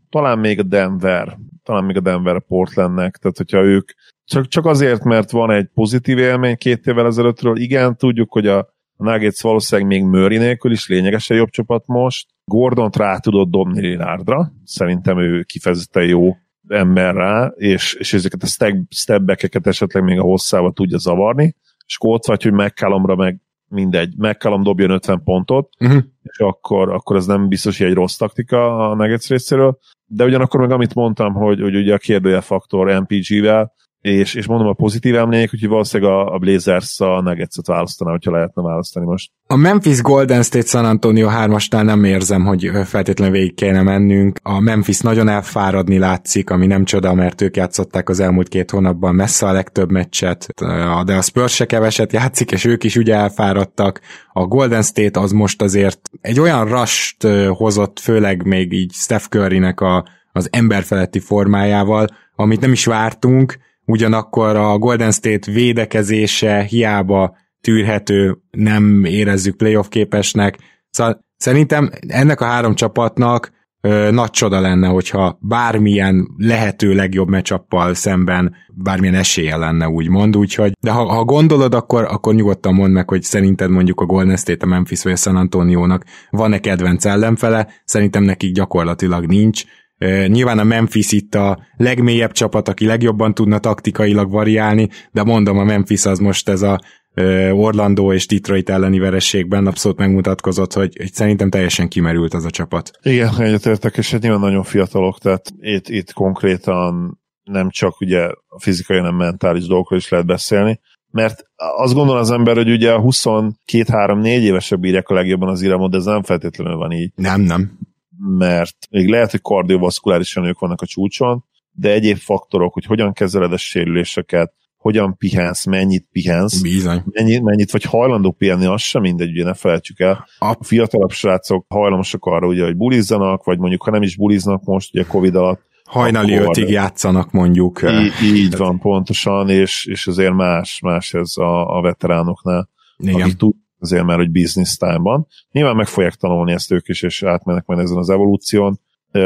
talán még a Denver, talán még a Denver Portlandnek, tehát hogyha ők csak, csak azért, mert van egy pozitív élmény két évvel ezelőttről, igen, tudjuk, hogy a Nuggets valószínűleg még Murray nélkül is lényegesen jobb csapat most. Gordon rá tudott dobni Lillardra, szerintem ő kifejezetten jó ember rá, és, és ezeket a step, step esetleg még a hosszával tudja zavarni, és akkor ott vagy, hogy McCallumra meg mindegy, McCallum dobjon 50 pontot, uh-huh. és akkor, akkor ez nem biztos, hogy egy rossz taktika a Nuggets részéről, de ugyanakkor meg amit mondtam, hogy, hogy ugye a kérdője faktor MPG-vel, és, és mondom a pozitív emlék, úgyhogy valószínűleg a, a Blazers a Nuggets-et választaná, hogyha lehetne választani most. A Memphis Golden State San Antonio 3 nem érzem, hogy feltétlenül végig kéne mennünk. A Memphis nagyon elfáradni látszik, ami nem csoda, mert ők játszották az elmúlt két hónapban messze a legtöbb meccset, de a Spurs se keveset játszik, és ők is ugye elfáradtak. A Golden State az most azért egy olyan rast hozott, főleg még így Steph Curry-nek a, az emberfeletti formájával, amit nem is vártunk, ugyanakkor a Golden State védekezése hiába tűrhető, nem érezzük playoff képesnek. Szóval szerintem ennek a három csapatnak ö, nagy csoda lenne, hogyha bármilyen lehető legjobb mecsappal szemben bármilyen esélye lenne, úgymond, úgyhogy, de ha, ha gondolod, akkor, akkor nyugodtan mondd meg, hogy szerinted mondjuk a Golden State, a Memphis vagy a San Antonio-nak van-e kedvenc ellenfele, szerintem nekik gyakorlatilag nincs, Nyilván a Memphis itt a legmélyebb csapat, aki legjobban tudna taktikailag variálni, de mondom, a Memphis az most ez a Orlando és Detroit elleni verességben abszolút megmutatkozott, hogy, hogy szerintem teljesen kimerült az a csapat. Igen, egyetértek, és hát nyilván nagyon fiatalok, tehát itt, itt konkrétan nem csak ugye a fizikai, hanem mentális dolgokról is lehet beszélni, mert azt gondol az ember, hogy ugye a 22-3-4 évesebb írják a legjobban az iramot, de ez nem feltétlenül van így. Nem, nem mert még lehet, hogy kardiovaszkulárisan ők vannak a csúcson, de egyéb faktorok, hogy hogyan kezeled a sérüléseket, hogyan pihensz, mennyit pihensz, Bizony. mennyit, mennyit vagy hajlandó pihenni, az sem mindegy, ugye ne felejtsük el. A fiatalabb srácok hajlamosak arra, ugye, hogy bulizzanak, vagy mondjuk, ha nem is buliznak most, ugye Covid alatt, Hajnali akkor- ötig játszanak mondjuk. így, így van, pontosan, és, és azért más, más ez a, a veteránoknál, Igen. akik tud azért már, hogy business time-ban. Nyilván meg fogják tanulni ezt ők is, és átmennek majd ezen az evolúción.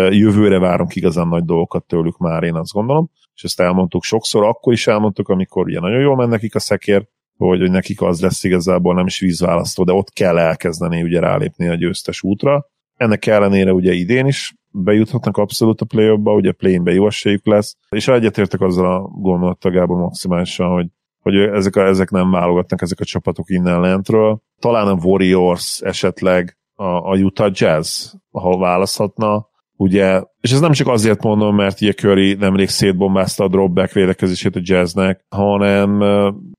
Jövőre várunk igazán nagy dolgokat tőlük már, én azt gondolom, és ezt elmondtuk sokszor, akkor is elmondtuk, amikor ugye nagyon jól ment nekik a szekér, hogy, hogy nekik az lesz igazából nem is vízválasztó, de ott kell elkezdeni ugye rálépni a győztes útra. Ennek ellenére ugye idén is bejuthatnak abszolút a play ugye play-inbe jó esélyük lesz, és egyetértek azzal a gondolattal Gábor maximálisan, hogy hogy ezek, a, ezek nem válogatnak, ezek a csapatok innen lentről. Talán a Warriors esetleg a, a Utah Jazz, ahol választhatna, ugye, és ez nem csak azért mondom, mert ugye Curry nemrég szétbombázta a dropback védekezését a jazznek, hanem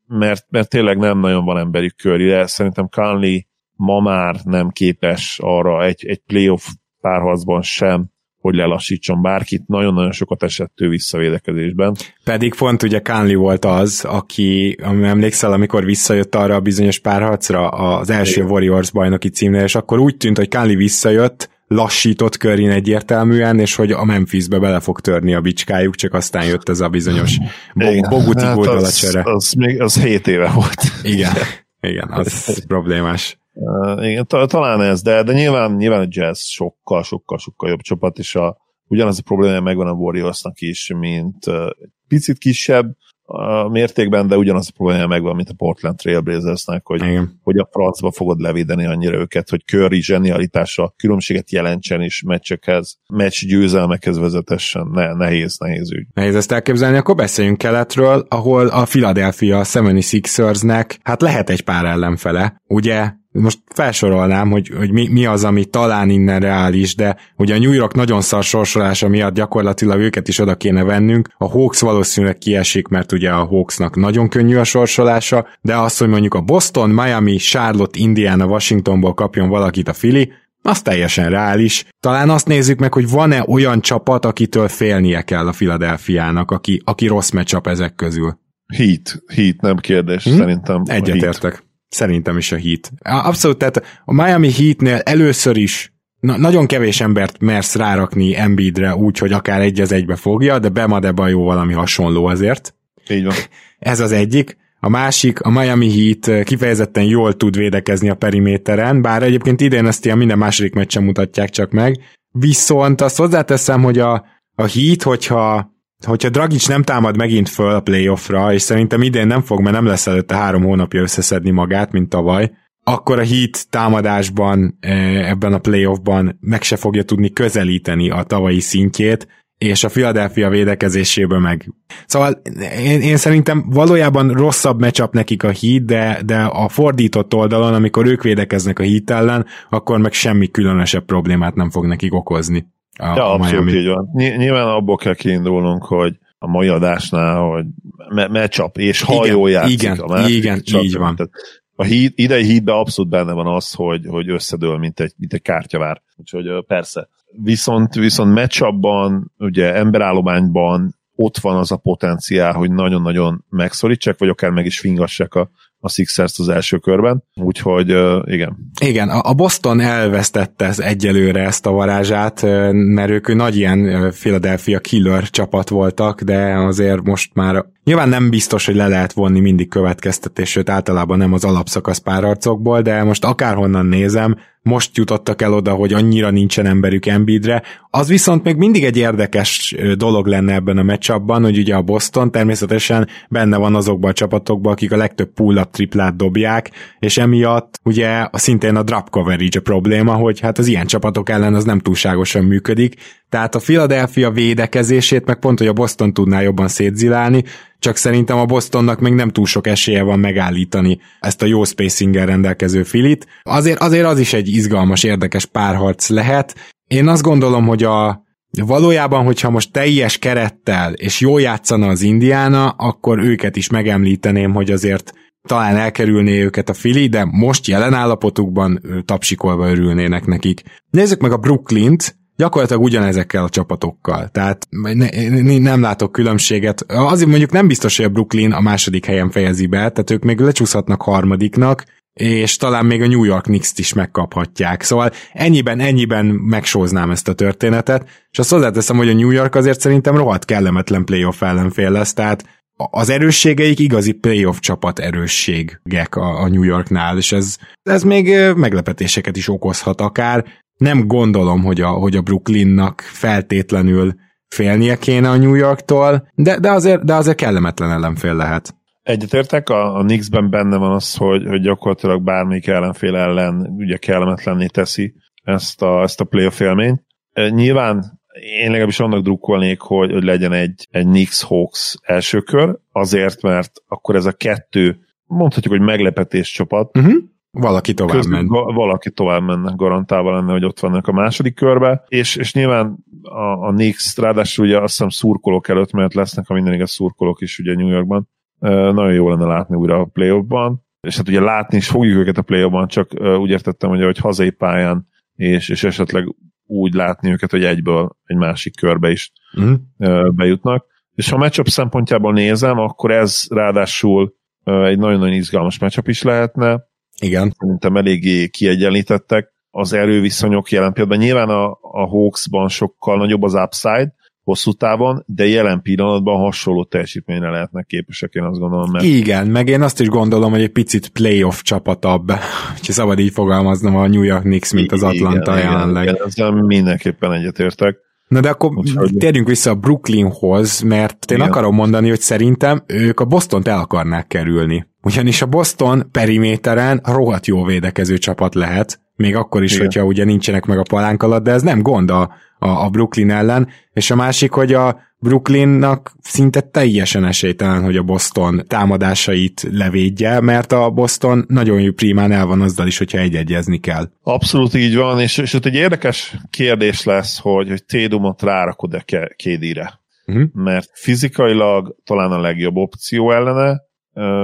mert, mert tényleg nem nagyon van emberük Curryre. Szerintem Conley ma már nem képes arra egy, egy playoff párharcban sem, hogy lelassítson bárkit, nagyon-nagyon sokat esett ő visszavédekezésben. Pedig pont ugye Kánli volt az, aki, ami emlékszel, amikor visszajött arra a bizonyos párharcra az első Igen. Warriors bajnoki címnél, és akkor úgy tűnt, hogy Kánli visszajött, lassított körin egyértelműen, és hogy a Memphisbe bele fog törni a bicskájuk, csak aztán jött ez a bizonyos bo- boguti Hát az, csere. az, még, az 7 éve volt. Igen, igen, az problémás. Uh, igen, ta, talán ez, de, de nyilván, nyilván a Jazz sokkal, sokkal, sokkal jobb csapat, és a, ugyanaz a probléma megvan a Warriorsnak is, mint uh, picit kisebb uh, mértékben, de ugyanaz a probléma megvan, mint a Portland Trailblazersnek, hogy, Igen. hogy a francba fogod levédeni annyira őket, hogy Curry zsenialitása különbséget jelentsen is meccsekhez, meccs győzelmekhez vezetessen. Ne, nehéz, nehéz ügy. Nehéz ezt elképzelni, akkor beszéljünk keletről, ahol a Philadelphia 76ersnek hát lehet egy pár ellenfele, ugye most felsorolnám, hogy, hogy mi, mi az, ami talán innen reális, de ugye a New York nagyon szar sorsolása miatt gyakorlatilag őket is oda kéne vennünk. A Hawks valószínűleg kiesik, mert ugye a Hawksnak nagyon könnyű a sorsolása, de az, hogy mondjuk a Boston, Miami, Charlotte, Indiana, Washingtonból kapjon valakit a Philly, az teljesen reális. Talán azt nézzük meg, hogy van-e olyan csapat, akitől félnie kell a Philadelphiának, aki, aki rossz meccsap ezek közül. Heat, Heat, nem kérdés, Hm? szerintem. Egyetértek. Szerintem is a Heat. Abszolút, tehát a Miami Heatnél először is na, nagyon kevés embert mersz rárakni Embiidre úgy, hogy akár egy az egybe fogja, de Bemadeban jó valami hasonló azért. Így van. Ez az egyik. A másik, a Miami Heat kifejezetten jól tud védekezni a periméteren, bár egyébként idén ezt ilyen minden második meccsen mutatják csak meg. Viszont azt hozzáteszem, hogy a, a Heat, hogyha hogyha Dragic nem támad megint föl a playoffra, és szerintem idén nem fog, mert nem lesz előtte három hónapja összeszedni magát, mint tavaly, akkor a Heat támadásban eh, ebben a playoffban meg se fogja tudni közelíteni a tavalyi szintjét, és a Philadelphia védekezésében meg. Szóval én, én szerintem valójában rosszabb matchup nekik a Heat, de, de a fordított oldalon, amikor ők védekeznek a Heat ellen, akkor meg semmi különösebb problémát nem fog nekik okozni. A, Ja, a abszolút Miami. így van. Ny- nyilván abból kell kiindulnunk, hogy a mai adásnál, hogy me- matchup, és ha Igen, jól játszik igen, a másik igen, csapat. így van. Tehát a híd, idei hídben abszolút benne van az, hogy, hogy összedől, mint egy, mint egy kártyavár. Úgyhogy persze. Viszont, viszont matchupban, ugye emberállományban ott van az a potenciál, hogy nagyon-nagyon megszorítsák, vagy akár meg is fingassák a, a Sixers az első körben. Úgyhogy igen. Igen, a Boston elvesztette ez egyelőre ezt a varázsát, mert ők nagy ilyen Philadelphia killer csapat voltak, de azért most már nyilván nem biztos, hogy le lehet vonni mindig következtetés, sőt általában nem az alapszakasz párharcokból, de most akárhonnan nézem, most jutottak el oda, hogy annyira nincsen emberük Embiidre. Az viszont még mindig egy érdekes dolog lenne ebben a meccsabban, hogy ugye a Boston természetesen benne van azokban a csapatokban, akik a legtöbb pull-up triplát dobják, és emiatt ugye szintén a drop coverage a probléma, hogy hát az ilyen csapatok ellen az nem túlságosan működik, tehát a Philadelphia védekezését meg pont, hogy a Boston tudná jobban szétzilálni, csak szerintem a Bostonnak még nem túl sok esélye van megállítani ezt a jó spacing rendelkező filit. Azért, azért az is egy izgalmas, érdekes párharc lehet. Én azt gondolom, hogy a valójában, hogyha most teljes kerettel és jól játszana az Indiana, akkor őket is megemlíteném, hogy azért talán elkerülné őket a Fili, de most jelen állapotukban tapsikolva örülnének nekik. Nézzük meg a Brooklynt, gyakorlatilag ugyanezekkel a csapatokkal. Tehát ne, nem látok különbséget. Azért mondjuk nem biztos, hogy a Brooklyn a második helyen fejezi be, tehát ők még lecsúszhatnak harmadiknak, és talán még a New York Knicks-t is megkaphatják. Szóval ennyiben, ennyiben megsóznám ezt a történetet, és azt hozzáteszem, hogy a New York azért szerintem rohadt kellemetlen playoff ellenfél lesz, tehát az erősségeik igazi playoff csapat erősségek a, a New Yorknál, és ez, ez még meglepetéseket is okozhat akár. Nem gondolom, hogy a, hogy a Brooklynnak feltétlenül félnie kéne a New Yorktól, de, de, azért, de azért kellemetlen ellenfél lehet. Egyetértek, a, a Knicksben benne van az, hogy, hogy gyakorlatilag bármelyik ellenfél ellen ugye kellemetlenné teszi ezt a, ezt a playoff élményt. Nyilván én legalábbis annak drukkolnék, hogy, hogy legyen egy, egy Knicks-Hawks első kör, azért, mert akkor ez a kettő, mondhatjuk, hogy meglepetés csapat, uh-huh. Valaki tovább Közben ment. Valaki tovább menne, garantálva lenne, hogy ott vannak a második körbe, és, és nyilván a, a Knicks, ráadásul ugye azt hiszem szurkolók előtt, mert lesznek, a minden igaz szurkolók is ugye New Yorkban, nagyon jó lenne látni újra a play-offban, és hát ugye látni is fogjuk őket a play csak úgy értettem, hogy, hogy hazai pályán, és, és esetleg úgy látni őket, hogy egyből egy másik körbe is uh-huh. bejutnak. És ha a matchup szempontjából nézem, akkor ez ráadásul egy nagyon-nagyon izgalmas matchup is lehetne. Igen. Szerintem eléggé kiegyenlítettek az erőviszonyok jelen pillanatban. Nyilván a, a Hawksban sokkal nagyobb az upside, hosszú távon, de jelen pillanatban hasonló teljesítményre lehetnek képesek, én azt gondolom. Mert... Igen, meg én azt is gondolom, hogy egy picit playoff csapatabb, ha szabad így fogalmaznom a New York Knicks, mint az Atlanta igen, jelenleg. Igen, ezzel mindenképpen egyetértek. Na de akkor Úgyhogy... térjünk vissza a Brooklynhoz, mert én Igen. akarom mondani, hogy szerintem ők a Bostont el akarnák kerülni. Ugyanis a Boston periméteren rohadt jó védekező csapat lehet, még akkor is, Igen. hogyha ugye nincsenek meg a palánk alatt, de ez nem gond a, a, a Brooklyn ellen, és a másik, hogy a Brooklynnak szinte teljesen esélytelen, hogy a Boston támadásait levédje, mert a Boston nagyon jó primán el van azzal is, hogyha egyegyezni kell. Abszolút így van, és, és ott egy érdekes kérdés lesz, hogy, hogy Tédumot rárakod-e Kédire. Uh-huh. Mert fizikailag talán a legjobb opció ellene,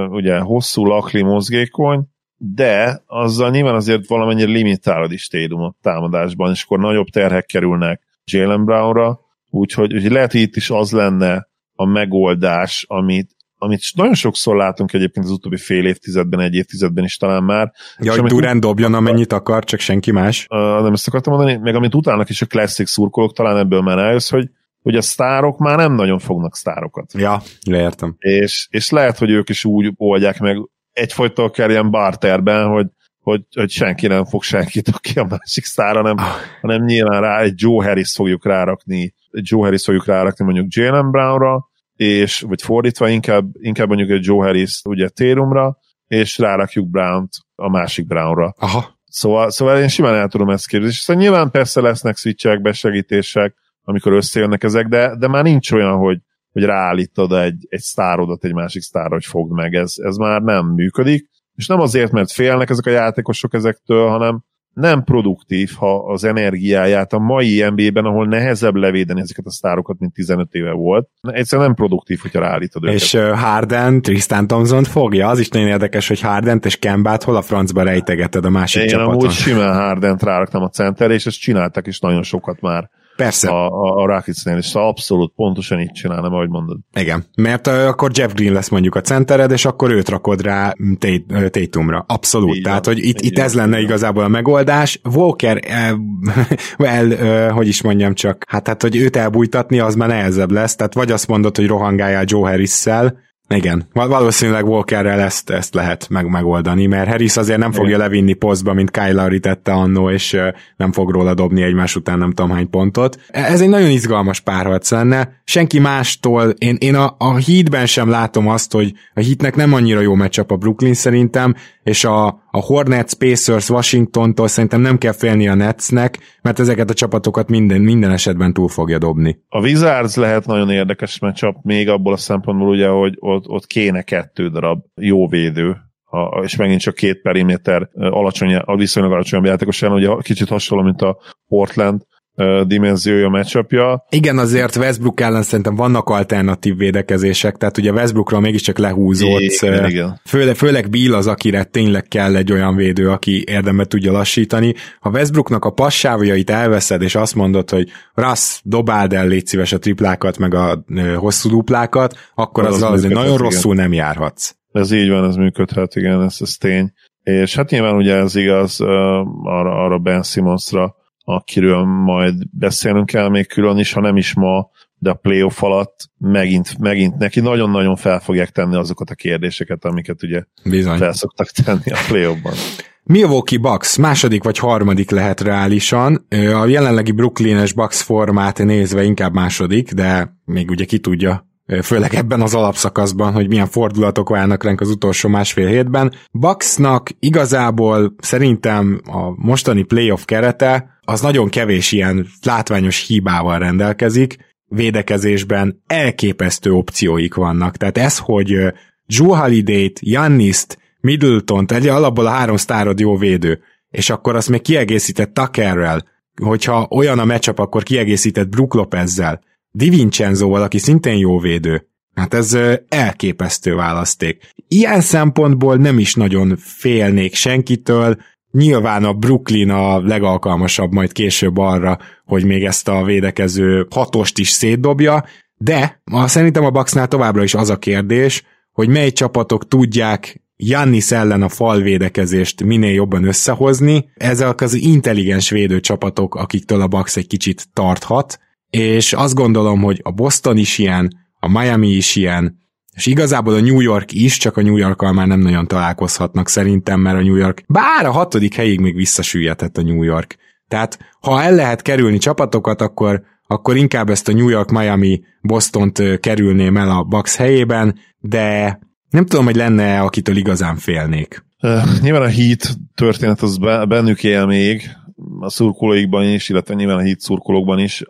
ugye hosszú lakli mozgékony, de azzal nyilván azért valamennyire limitálod is Tédumot támadásban, és akkor nagyobb terhek kerülnek Jalen Brownra, úgyhogy, úgyhogy lehet, hogy itt is az lenne a megoldás, amit, amit nagyon sokszor látunk egyébként az utóbbi fél évtizedben, egy évtizedben is talán már. Ja, hogy Durán dobjon, amennyit akar, csak senki más. Uh, nem ezt akartam mondani, meg amit utálnak is a klasszik szurkolók, talán ebből már eljössz, hogy hogy a sztárok már nem nagyon fognak sztárokat. Ja, értem. És, és lehet, hogy ők is úgy oldják meg egyfajta akár ilyen barterben, hogy, hogy, hogy senki nem fog senkit, aki a másik sztára, nem, ah. hanem nyilván rá egy Joe Harris fogjuk rárakni, Joe Harris fogjuk rárakni mondjuk Jalen Brownra, és, vagy fordítva inkább, inkább mondjuk egy Joe Harris ugye Térumra, és rárakjuk Brown-t a másik Brownra. Aha. Szóval, szóval én simán el tudom ezt képzelni. És szóval nyilván persze lesznek switchek, besegítések, amikor összejönnek ezek, de, de már nincs olyan, hogy, hogy ráállítod egy, egy sztárodat egy másik sztárra, hogy fogd meg. Ez, ez már nem működik. És nem azért, mert félnek ezek a játékosok ezektől, hanem nem produktív, ha az energiáját a mai NBA-ben, ahol nehezebb levédeni ezeket a sztárokat, mint 15 éve volt, egyszerűen nem produktív, hogyha ráállítod őket. És Harden, Tristan thompson fogja, az is nagyon érdekes, hogy Harden és Kembát hol a francba rejtegeted a másik Én csapaton. Én amúgy simán Harden-t ráraktam a center, és ezt csináltak is nagyon sokat már. Persze. A, a, Rocketsnél, és szóval abszolút pontosan így csinálom, ahogy mondod. Igen, mert uh, akkor Jeff Green lesz mondjuk a centered, és akkor őt rakod rá Tatumra. Abszolút. Így Tehát, van, hogy itt, itt ez lenne van. igazából a megoldás. Walker, el, el uh, hogy is mondjam csak, hát, hát hogy őt elbújtatni, az már nehezebb lesz. Tehát vagy azt mondod, hogy rohangáljál Joe Harris-szel, igen, valószínűleg Walkerrel ezt, ezt lehet meg, megoldani, mert Harris azért nem fogja levinni posztba, mint Kyle Lowry tette annó, és nem fog róla dobni egymás után nem tudom hány pontot. E, ez egy nagyon izgalmas párharc lenne. Senki mástól, én, én a, a Heatben sem látom azt, hogy a Heatnek nem annyira jó meccsap a Brooklyn szerintem, és a, a Hornets, Pacers, Washingtontól szerintem nem kell félni a Netsnek, mert ezeket a csapatokat minden, minden esetben túl fogja dobni. A Wizards lehet nagyon érdekes meccsap, még abból a szempontból ugye, hogy ott, ott kéne kettő darab jó védő, a, és megint csak két periméter alacsony, a viszonylag alacsonyabb játékos ellen, ugye kicsit hasonló, mint a Portland, dimenziója, matchupja. Igen, azért Westbrook ellen szerintem vannak alternatív védekezések, tehát ugye Westbrookról mégiscsak lehúzott, igen, igen. Főle, főleg Bill az, akire tényleg kell egy olyan védő, aki érdembe tudja lassítani. Ha Westbrooknak a passávjait elveszed, és azt mondod, hogy Russ, dobáld el, légy szíves a triplákat, meg a hosszú duplákat, akkor az, az, az nagyon igen. rosszul nem járhatsz. Ez így van, ez működhet, igen, ez, ez tény. És hát nyilván ugye ez igaz uh, arra, arra Ben Simmonsra, akiről majd beszélnünk kell még külön is, ha nem is ma, de a playoff alatt megint, megint neki nagyon-nagyon fel fogják tenni azokat a kérdéseket, amiket ugye Bizony. fel szoktak tenni a playoffban. Milwaukee Bucks második vagy harmadik lehet reálisan. A jelenlegi Brooklynes Bucks formát nézve inkább második, de még ugye ki tudja, főleg ebben az alapszakaszban, hogy milyen fordulatok várnak ránk az utolsó másfél hétben. Bucksnak igazából szerintem a mostani playoff kerete az nagyon kevés ilyen látványos hibával rendelkezik, védekezésben elképesztő opcióik vannak. Tehát ez, hogy Drew Holiday-t, Janniszt, Middleton-t, egy alapból a három sztárod jó védő, és akkor azt még kiegészített Tuckerrel, hogyha olyan a matchup, akkor kiegészített Brook Lopezzel, Divincenzoval, aki szintén jó védő. Hát ez elképesztő választék. Ilyen szempontból nem is nagyon félnék senkitől, Nyilván a Brooklyn a legalkalmasabb majd később arra, hogy még ezt a védekező hatost is szétdobja, de ma szerintem a Bucksnál továbbra is az a kérdés, hogy mely csapatok tudják Jannis ellen a falvédekezést minél jobban összehozni. Ezek az intelligens védőcsapatok, akiktől a Bucks egy kicsit tarthat, és azt gondolom, hogy a Boston is ilyen, a Miami is ilyen, és igazából a New York is, csak a New Yorkkal már nem nagyon találkozhatnak szerintem, mert a New York, bár a hatodik helyig még visszasüllyedett a New York. Tehát ha el lehet kerülni csapatokat, akkor, akkor inkább ezt a New York, Miami, Bostont kerülném el a Bucks helyében, de nem tudom, hogy lenne akitől igazán félnék. Uh, nyilván a Heat történet az bennük él még, a szurkolóikban is, illetve nyilván a Heat szurkolókban is,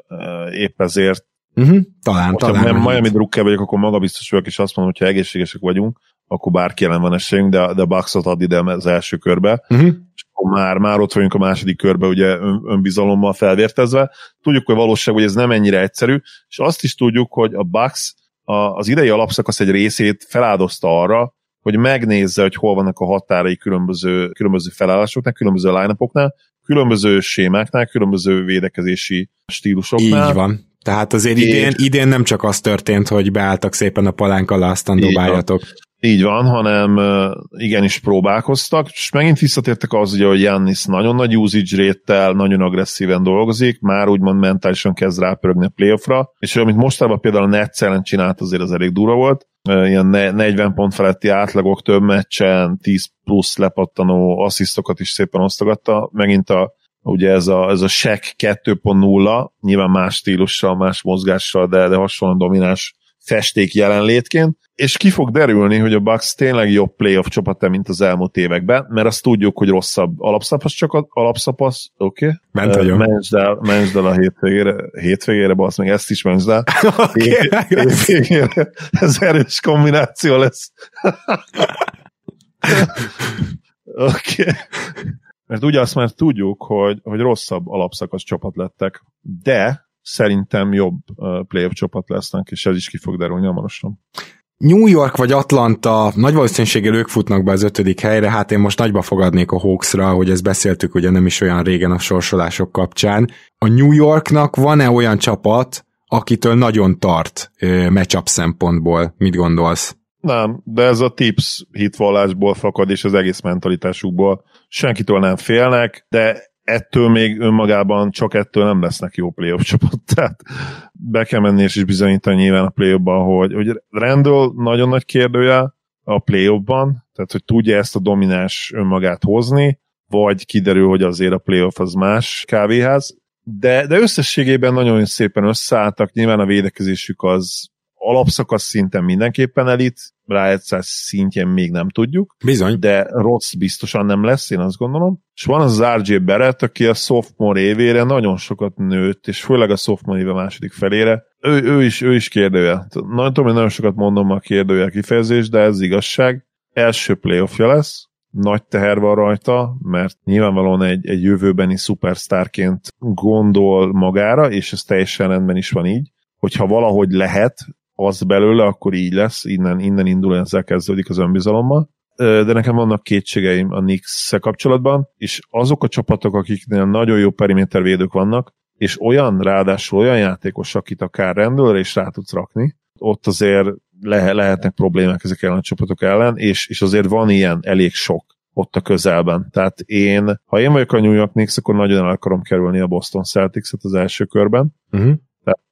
épp ezért Uh-huh, talán, Most, talán. Ha Miami drukker vagyok, akkor magabiztos vagyok, és azt mondom, hogy ha egészségesek vagyunk, akkor bárki ellen van esélyünk, de, de a Bucks-ot ad ide az első körbe, uh-huh. és akkor már, már ott vagyunk a második körbe, ugye ön, önbizalommal felvértezve. Tudjuk, hogy valóság, hogy ez nem ennyire egyszerű, és azt is tudjuk, hogy a Bucks a, az idei alapszakasz egy részét feláldozta arra, hogy megnézze, hogy hol vannak a határai különböző, különböző felállásoknál, különböző line különböző sémáknál, különböző védekezési stílusoknál. Így van. Tehát azért idén, idén nem csak az történt, hogy beálltak szépen a palánk alá, aztán dobáljatok. Így van, hanem igenis próbálkoztak, és megint visszatértek az, ugye, hogy Jannis nagyon nagy usage rate nagyon agresszíven dolgozik, már úgymond mentálisan kezd rápörögni a playoffra, és amit mostában például a Nets ellen csinált, azért az elég durva volt, ilyen 40 pont feletti átlagok több meccsen, 10 plusz lepattanó asszisztokat is szépen osztogatta, megint a ugye ez a, ez a Shaq 2.0, nyilván más stílussal, más mozgással, de, de hasonlóan domináns festék jelenlétként, és ki fog derülni, hogy a Bucks tényleg jobb playoff csapat mint az elmúlt években, mert azt tudjuk, hogy rosszabb alapszapasz csak alapszapasz, oké? Okay? Ment vagyok. Mentsd el, mentsd el a hétvégére, hétvégére, basz meg ezt is mentsd el. okay, hétvégére. Ez erős kombináció lesz. oké. Okay. Mert ugye azt már tudjuk, hogy, hogy rosszabb alapszakasz csapat lettek, de szerintem jobb playoff csapat lesznek, és ez is ki fog derülni hamarosan. New York vagy Atlanta, nagy valószínűséggel ők futnak be az ötödik helyre, hát én most nagyba fogadnék a Hawksra, hogy ezt beszéltük ugye nem is olyan régen a sorsolások kapcsán. A New Yorknak van-e olyan csapat, akitől nagyon tart matchup szempontból? Mit gondolsz? Nem, de ez a tips hitvallásból fakad, és az egész mentalitásukból. Senkitől nem félnek, de ettől még önmagában csak ettől nem lesznek jó playoff csapat. Tehát be kell menni és is bizonyítani nyilván a play hogy, hogy Randall nagyon nagy kérdője a play tehát hogy tudja ezt a domináns önmagát hozni, vagy kiderül, hogy azért a playoff az más kávéház. De, de összességében nagyon szépen összeálltak, nyilván a védekezésük az alapszakasz szinten mindenképpen elit, rájegyszás szintjén még nem tudjuk. Bizony. De rossz biztosan nem lesz, én azt gondolom. És van az RJ Barrett, aki a sophomore évére nagyon sokat nőtt, és főleg a sophomore éve második felére. Ő, ő, is, ő is kérdője. Nagyon tudom, hogy nagyon sokat mondom a kérdője kifejezés, de ez igazság. Első playoffja lesz, nagy teher van rajta, mert nyilvánvalóan egy, egy jövőbeni szupersztárként gondol magára, és ez teljesen rendben is van így, hogyha valahogy lehet az belőle, akkor így lesz, innen, innen indul, ezzel kezdődik az önbizalommal de nekem vannak kétségeim a knicks kapcsolatban, és azok a csapatok, akiknél nagyon jó perimétervédők vannak, és olyan, ráadásul olyan játékos, akit akár rendőre is rá tudsz rakni, ott azért le- lehetnek problémák ezek ellen a csapatok ellen, és, és azért van ilyen elég sok ott a közelben. Tehát én, ha én vagyok a New York Knicks, akkor nagyon el akarom kerülni a Boston Celtics-et az első körben. Uh-huh.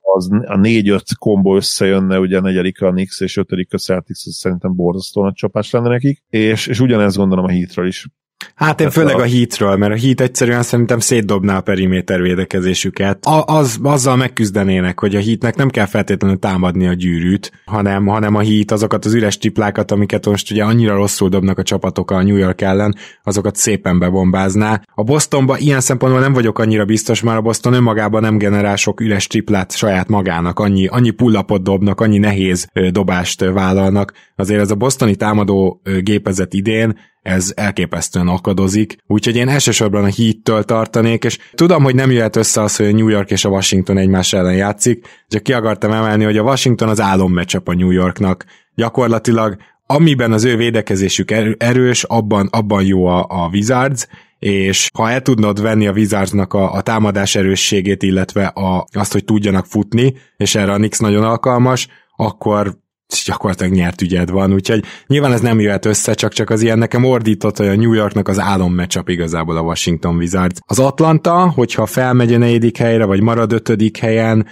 Az, a négy-öt kombó összejönne, ugye negyedik a Knicks és ötödik a Celtics, az szerintem borzasztó nagy csapás lenne nekik, és, és ugyanezt gondolom a Heatről is. Hát én főleg a Heatről, mert a Heat egyszerűen szerintem szétdobná a periméter védekezésüket. A, az, azzal megküzdenének, hogy a Heatnek nem kell feltétlenül támadni a gyűrűt, hanem, hanem a Heat azokat az üres triplákat, amiket most ugye annyira rosszul dobnak a csapatok a New York ellen, azokat szépen bebombázná. A Bostonba ilyen szempontból nem vagyok annyira biztos, már a Boston önmagában nem generál sok üres triplát saját magának, annyi, annyi pullapot dobnak, annyi nehéz dobást vállalnak. Azért ez a bostoni támadó gépezet idén ez elképesztően akadozik, úgyhogy én elsősorban a Heat-től tartanék, és tudom, hogy nem jöhet össze az, hogy a New York és a Washington egymás ellen játszik, csak ki akartam emelni, hogy a Washington az álommecsap a New Yorknak. Gyakorlatilag amiben az ő védekezésük erős, abban, abban jó a, a Wizards, és ha el tudnod venni a Wizardsnak a, a támadás erősségét, illetve a, azt, hogy tudjanak futni, és erre a Knicks nagyon alkalmas, akkor gyakorlatilag nyert ügyed van, úgyhogy nyilván ez nem jöhet össze, csak csak az ilyen nekem ordított, hogy a New Yorknak az álom matchup igazából a Washington Wizards. Az Atlanta, hogyha felmegy a negyedik helyre, vagy marad ötödik helyen,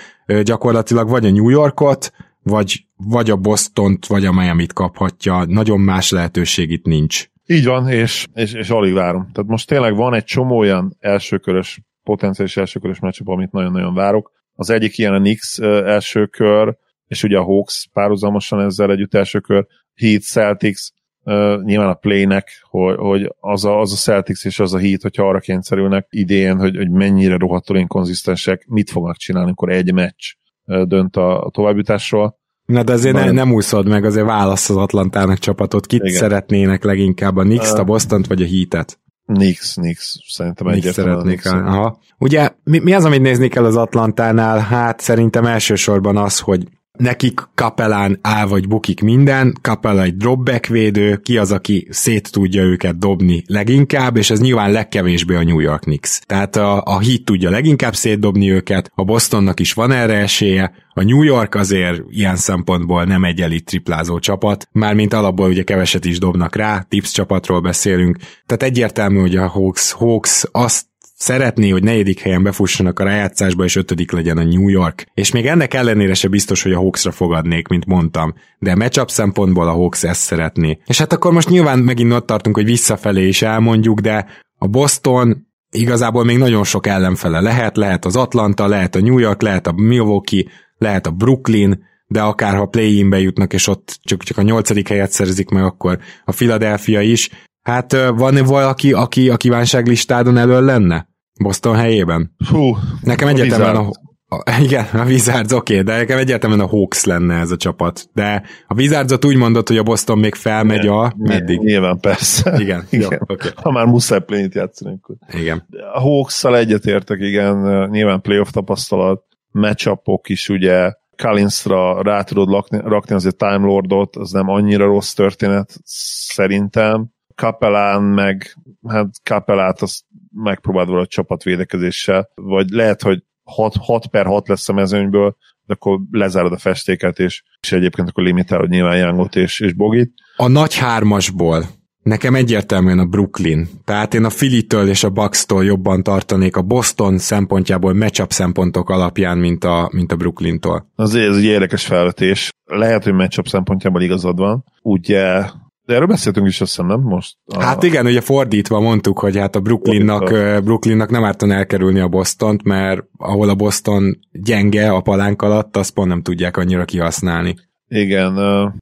gyakorlatilag vagy a New Yorkot, vagy, vagy a Bostont, vagy a Miami-t kaphatja. Nagyon más lehetőség itt nincs. Így van, és, és, és alig várom. Tehát most tényleg van egy csomó olyan elsőkörös, potenciális elsőkörös meccsap, amit nagyon-nagyon várok. Az egyik ilyen a Knicks elsőkör, és ugye a Hawks párhuzamosan ezzel együtt első kör, Heat, Celtics, uh, nyilván a playnek, hogy, hogy az, a, az a Celtics és az a Heat, hogyha arra kényszerülnek idén, hogy, hogy mennyire rohadtul inkonzisztensek, mit fognak csinálni, amikor egy meccs dönt a, a továbbjutásról. Na de azért ne, nem úszod meg, azért válasz az Atlantának csapatot. Kit Igen. szeretnének leginkább, a Knicks, uh, a Boston vagy a Heat-et? Nix, Nix, szerintem Nix szeretnék. Aha. Ugye mi, mi az, amit nézni kell az Atlantánál? Hát szerintem elsősorban az, hogy nekik kapelán áll vagy bukik minden, kapela egy dropback védő, ki az, aki szét tudja őket dobni leginkább, és ez nyilván legkevésbé a New York Knicks. Tehát a, a Heat tudja leginkább szétdobni őket, a Bostonnak is van erre esélye, a New York azért ilyen szempontból nem egy elit triplázó csapat, mármint alapból ugye keveset is dobnak rá, tips csapatról beszélünk, tehát egyértelmű, hogy a Hawks, Hawks azt szeretné, hogy negyedik helyen befussanak a rájátszásba, és ötödik legyen a New York. És még ennek ellenére se biztos, hogy a Hawksra fogadnék, mint mondtam. De a matchup szempontból a Hawks ezt szeretné. És hát akkor most nyilván megint ott tartunk, hogy visszafelé is elmondjuk, de a Boston igazából még nagyon sok ellenfele lehet, lehet az Atlanta, lehet a New York, lehet a Milwaukee, lehet a Brooklyn, de akár ha play-inbe jutnak, és ott csak, csak a nyolcadik helyet szerzik meg, akkor a Philadelphia is. Hát van valaki, aki a kívánságlistádon elől lenne? Boston helyében? Hú, Nekem egyetemen a, a, igen, a Wizards oké, okay, de nekem egyetemen a Hawks lenne ez a csapat. De a Wizardsot úgy mondott, hogy a Boston még felmegy a... Meddig? Nyilván, persze. Igen, igen. Jó, okay. Ha már muszáj play játszani, akkor. Igen. A Hawks-szal egyetértek, igen, nyilván playoff tapasztalat, matchupok is ugye, Collinsra rá tudod lakni, rakni azért Time Lordot, az nem annyira rossz történet szerintem. Kapelán meg, hát Kapelát azt megpróbáld valahogy csapatvédekezéssel, vagy lehet, hogy 6, 6 per 6 lesz a mezőnyből, de akkor lezárod a festéket, és, és egyébként akkor limitálod nyilván Youngot és, és Bogit. A nagy hármasból Nekem egyértelműen a Brooklyn. Tehát én a Philly-től és a Bucks-tól jobban tartanék a Boston szempontjából matchup szempontok alapján, mint a, mint a Brooklyn-tól. Azért ez egy érdekes felvetés. Lehet, hogy matchup szempontjából igazad van. Ugye de erről beszéltünk is, azt hiszem, nem most? A... Hát igen, ugye fordítva mondtuk, hogy hát a Brooklynnak, Brooklynnak nem ártan elkerülni a Bostont, mert ahol a Boston gyenge a palánk alatt, azt pont nem tudják annyira kihasználni. Igen,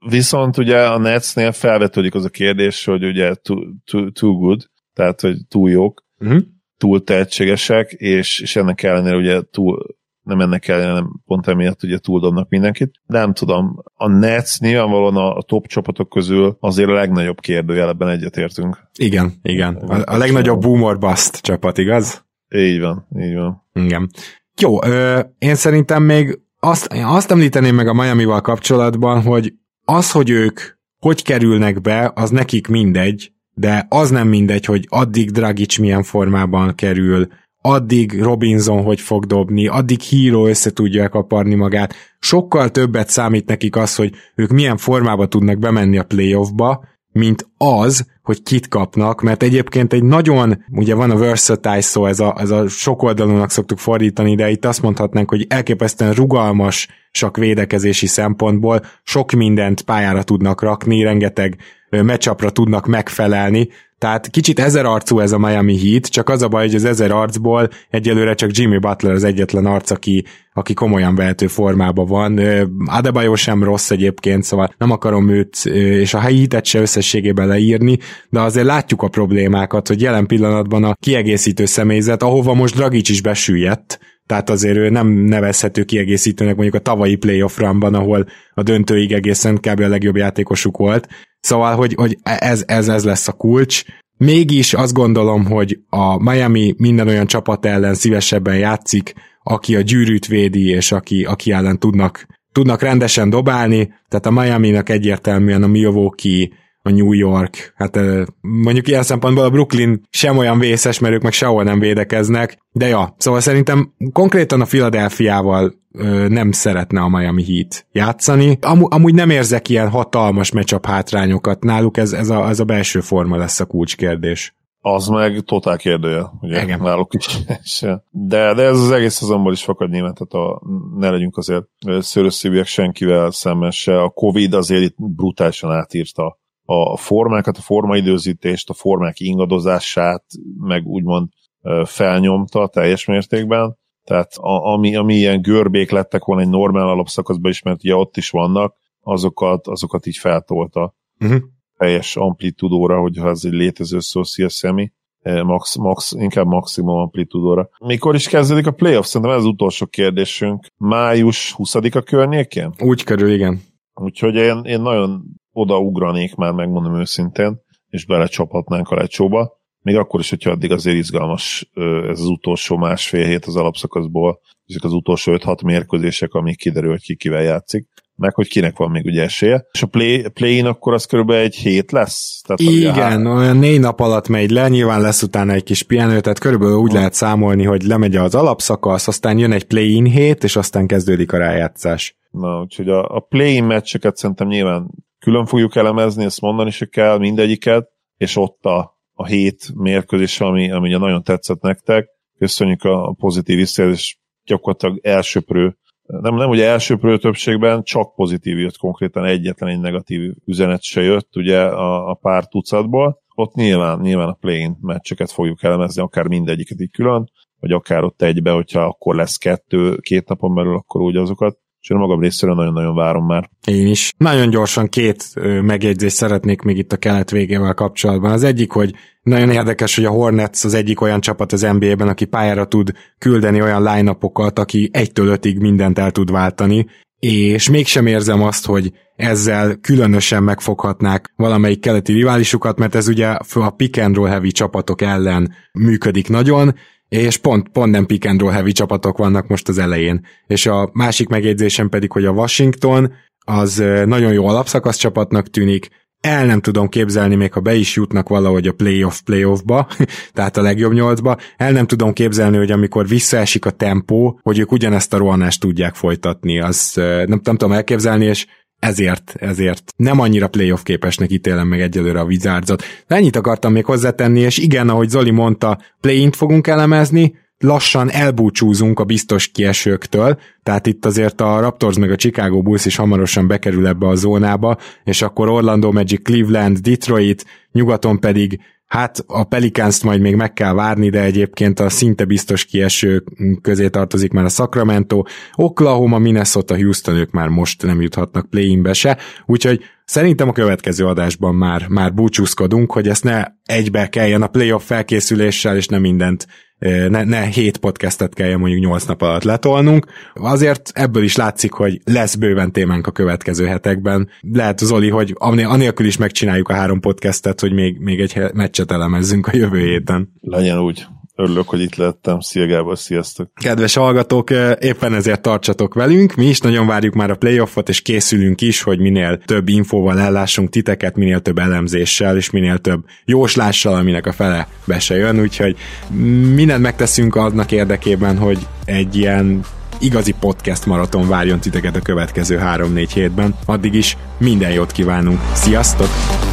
viszont ugye a Netsnél felvetődik az a kérdés, hogy ugye too, too, too good, tehát hogy túl jók, uh-huh. túl tehetségesek, és, és ennek ellenére ugye túl, nem ennek ellenére, nem pont emiatt ugye túldobnak mindenkit. De nem tudom, a Nets nyilvánvalóan a, a top csapatok közül azért a legnagyobb kérdőjel, ebben egyetértünk. Igen, igen. A, a legnagyobb boomer bust csapat, igaz? Így van, így van. Igen. Jó, ö, én szerintem még azt, azt említeném meg a Miami-val kapcsolatban, hogy az, hogy ők hogy kerülnek be, az nekik mindegy, de az nem mindegy, hogy addig Dragic milyen formában kerül, addig Robinson hogy fog dobni, addig Hero össze tudja kaparni magát. Sokkal többet számít nekik az, hogy ők milyen formába tudnak bemenni a playoffba, mint az, hogy kit kapnak, mert egyébként egy nagyon, ugye van a versatile szó, ez a, ez a sokoldalúnak szoktuk fordítani, de itt azt mondhatnánk, hogy elképesztően rugalmas csak védekezési szempontból, sok mindent pályára tudnak rakni, rengeteg meccsapra tudnak megfelelni, tehát kicsit ezer arcú ez a Miami Heat, csak az a baj, hogy az ezer arcból egyelőre csak Jimmy Butler az egyetlen arc, aki, aki komolyan vehető formában van. Adebayo sem rossz egyébként, szóval nem akarom őt és a Heatet se összességében leírni, de azért látjuk a problémákat, hogy jelen pillanatban a kiegészítő személyzet, ahova most Dragic is besüllyedt, tehát azért ő nem nevezhető kiegészítőnek mondjuk a tavalyi playoff runban, ahol a döntőig egészen kb. a legjobb játékosuk volt. Szóval, hogy, hogy ez, ez, ez lesz a kulcs. Mégis azt gondolom, hogy a Miami minden olyan csapat ellen szívesebben játszik, aki a gyűrűt védi, és aki, aki ellen tudnak, tudnak rendesen dobálni, tehát a Miami-nak egyértelműen a Milwaukee, a New York, hát mondjuk ilyen szempontból a Brooklyn sem olyan vészes, mert ők meg sehol nem védekeznek, de ja, szóval szerintem konkrétan a Philadelphiával nem szeretne a Miami Heat játszani. Am- amúgy nem érzek ilyen hatalmas meccsap hátrányokat náluk, ez, ez, a, ez a belső forma lesz a kulcskérdés. Az meg totál kérdője, ugye Igen. náluk is. De, de ez az egész azonból is fakad nyilván, tehát a, ne legyünk azért szörösszívűek senkivel szemben se. A Covid azért itt brutálisan átírta a formákat, a formaidőzítést, a formák ingadozását, meg úgymond felnyomta teljes mértékben. Tehát a, ami, ami ilyen görbék lettek volna egy normál alapszakaszban is, mert ugye ott is vannak, azokat, azokat így feltolta uh-huh. teljes amplitudóra, hogyha ez egy létező szó, szia Szemi. Max, max, inkább maximum amplitudóra. Mikor is kezdődik a playoff? Szerintem ez az utolsó kérdésünk. Május 20-a környékén? Úgy körül, igen. Úgyhogy én, én nagyon odaugranék már, megmondom őszintén, és belecsaphatnánk a lecsóba. Még akkor is, hogyha addig azért izgalmas ez az utolsó másfél hét az alapszakaszból, ezek az utolsó 5-6 mérkőzések, amik kiderül, hogy ki kivel játszik meg hogy kinek van még ugye esélye. És a play, play-in akkor az körülbelül egy hét lesz? Tehát Igen, hát... olyan négy nap alatt megy le, nyilván lesz utána egy kis pihenő, tehát körülbelül úgy lehet számolni, hogy lemegy az alapszakasz, aztán jön egy play-in hét, és aztán kezdődik a rájátszás. Na, úgyhogy a, a play-in meccseket szerintem nyilván külön fogjuk elemezni, ezt mondani se kell mindegyiket, és ott a, a hét mérkőzés, ami, ami ugye nagyon tetszett nektek. Köszönjük a pozitív visszajelzést, gyakorlatilag elsőprő, nem, nem ugye elsőprő többségben csak pozitív jött konkrétan, egyetlen egy negatív üzenet se jött ugye a, a pár tucatból. Ott nyilván, nyilván a play meccseket fogjuk elemezni, akár mindegyiket így külön, vagy akár ott egybe, hogyha akkor lesz kettő, két napon belül, akkor úgy azokat és én magam részéről nagyon-nagyon várom már. Én is. Nagyon gyorsan két megjegyzést szeretnék még itt a kelet végével kapcsolatban. Az egyik, hogy nagyon érdekes, hogy a Hornets az egyik olyan csapat az NBA-ben, aki pályára tud küldeni olyan line aki egytől ötig mindent el tud váltani, és mégsem érzem azt, hogy ezzel különösen megfoghatnák valamelyik keleti riválisukat, mert ez ugye a pick and roll heavy csapatok ellen működik nagyon, és pont, pont nem pick and roll heavy csapatok vannak most az elején. És a másik megjegyzésem pedig, hogy a Washington az nagyon jó alapszakasz csapatnak tűnik, el nem tudom képzelni, még ha be is jutnak valahogy a playoff playoffba, tehát a legjobb nyolcba, el nem tudom képzelni, hogy amikor visszaesik a tempó, hogy ők ugyanezt a rohanást tudják folytatni, az nem, nem tudom elképzelni, és ezért, ezért nem annyira playoff képesnek ítélem meg egyelőre a Wizardsot. De ennyit akartam még hozzátenni, és igen, ahogy Zoli mondta, play fogunk elemezni, lassan elbúcsúzunk a biztos kiesőktől, tehát itt azért a Raptors meg a Chicago Bulls is hamarosan bekerül ebbe a zónába, és akkor Orlando Magic, Cleveland, Detroit, nyugaton pedig Hát a pelicans majd még meg kell várni, de egyébként a szinte biztos kieső közé tartozik már a Sacramento, Oklahoma, Minnesota, Houston, ők már most nem juthatnak play-inbe se, úgyhogy szerintem a következő adásban már, már búcsúzkodunk, hogy ezt ne egybe kelljen a playoff felkészüléssel, és nem mindent ne, ne hét podcastet kelljen mondjuk nyolc nap alatt letolnunk. Azért ebből is látszik, hogy lesz bőven témánk a következő hetekben. Lehet Zoli, hogy anélkül is megcsináljuk a három podcastet, hogy még, még egy meccset elemezzünk a jövő héten. Legyen úgy. Örülök, hogy itt lettem. Szia Gábor, sziasztok! Kedves hallgatók, éppen ezért tartsatok velünk. Mi is nagyon várjuk már a playoffot, és készülünk is, hogy minél több infóval ellássunk titeket, minél több elemzéssel, és minél több jóslással, aminek a fele be se jön. Úgyhogy mindent megteszünk annak érdekében, hogy egy ilyen igazi podcast maraton várjon titeket a következő 3-4 hétben. Addig is minden jót kívánunk. Sziasztok!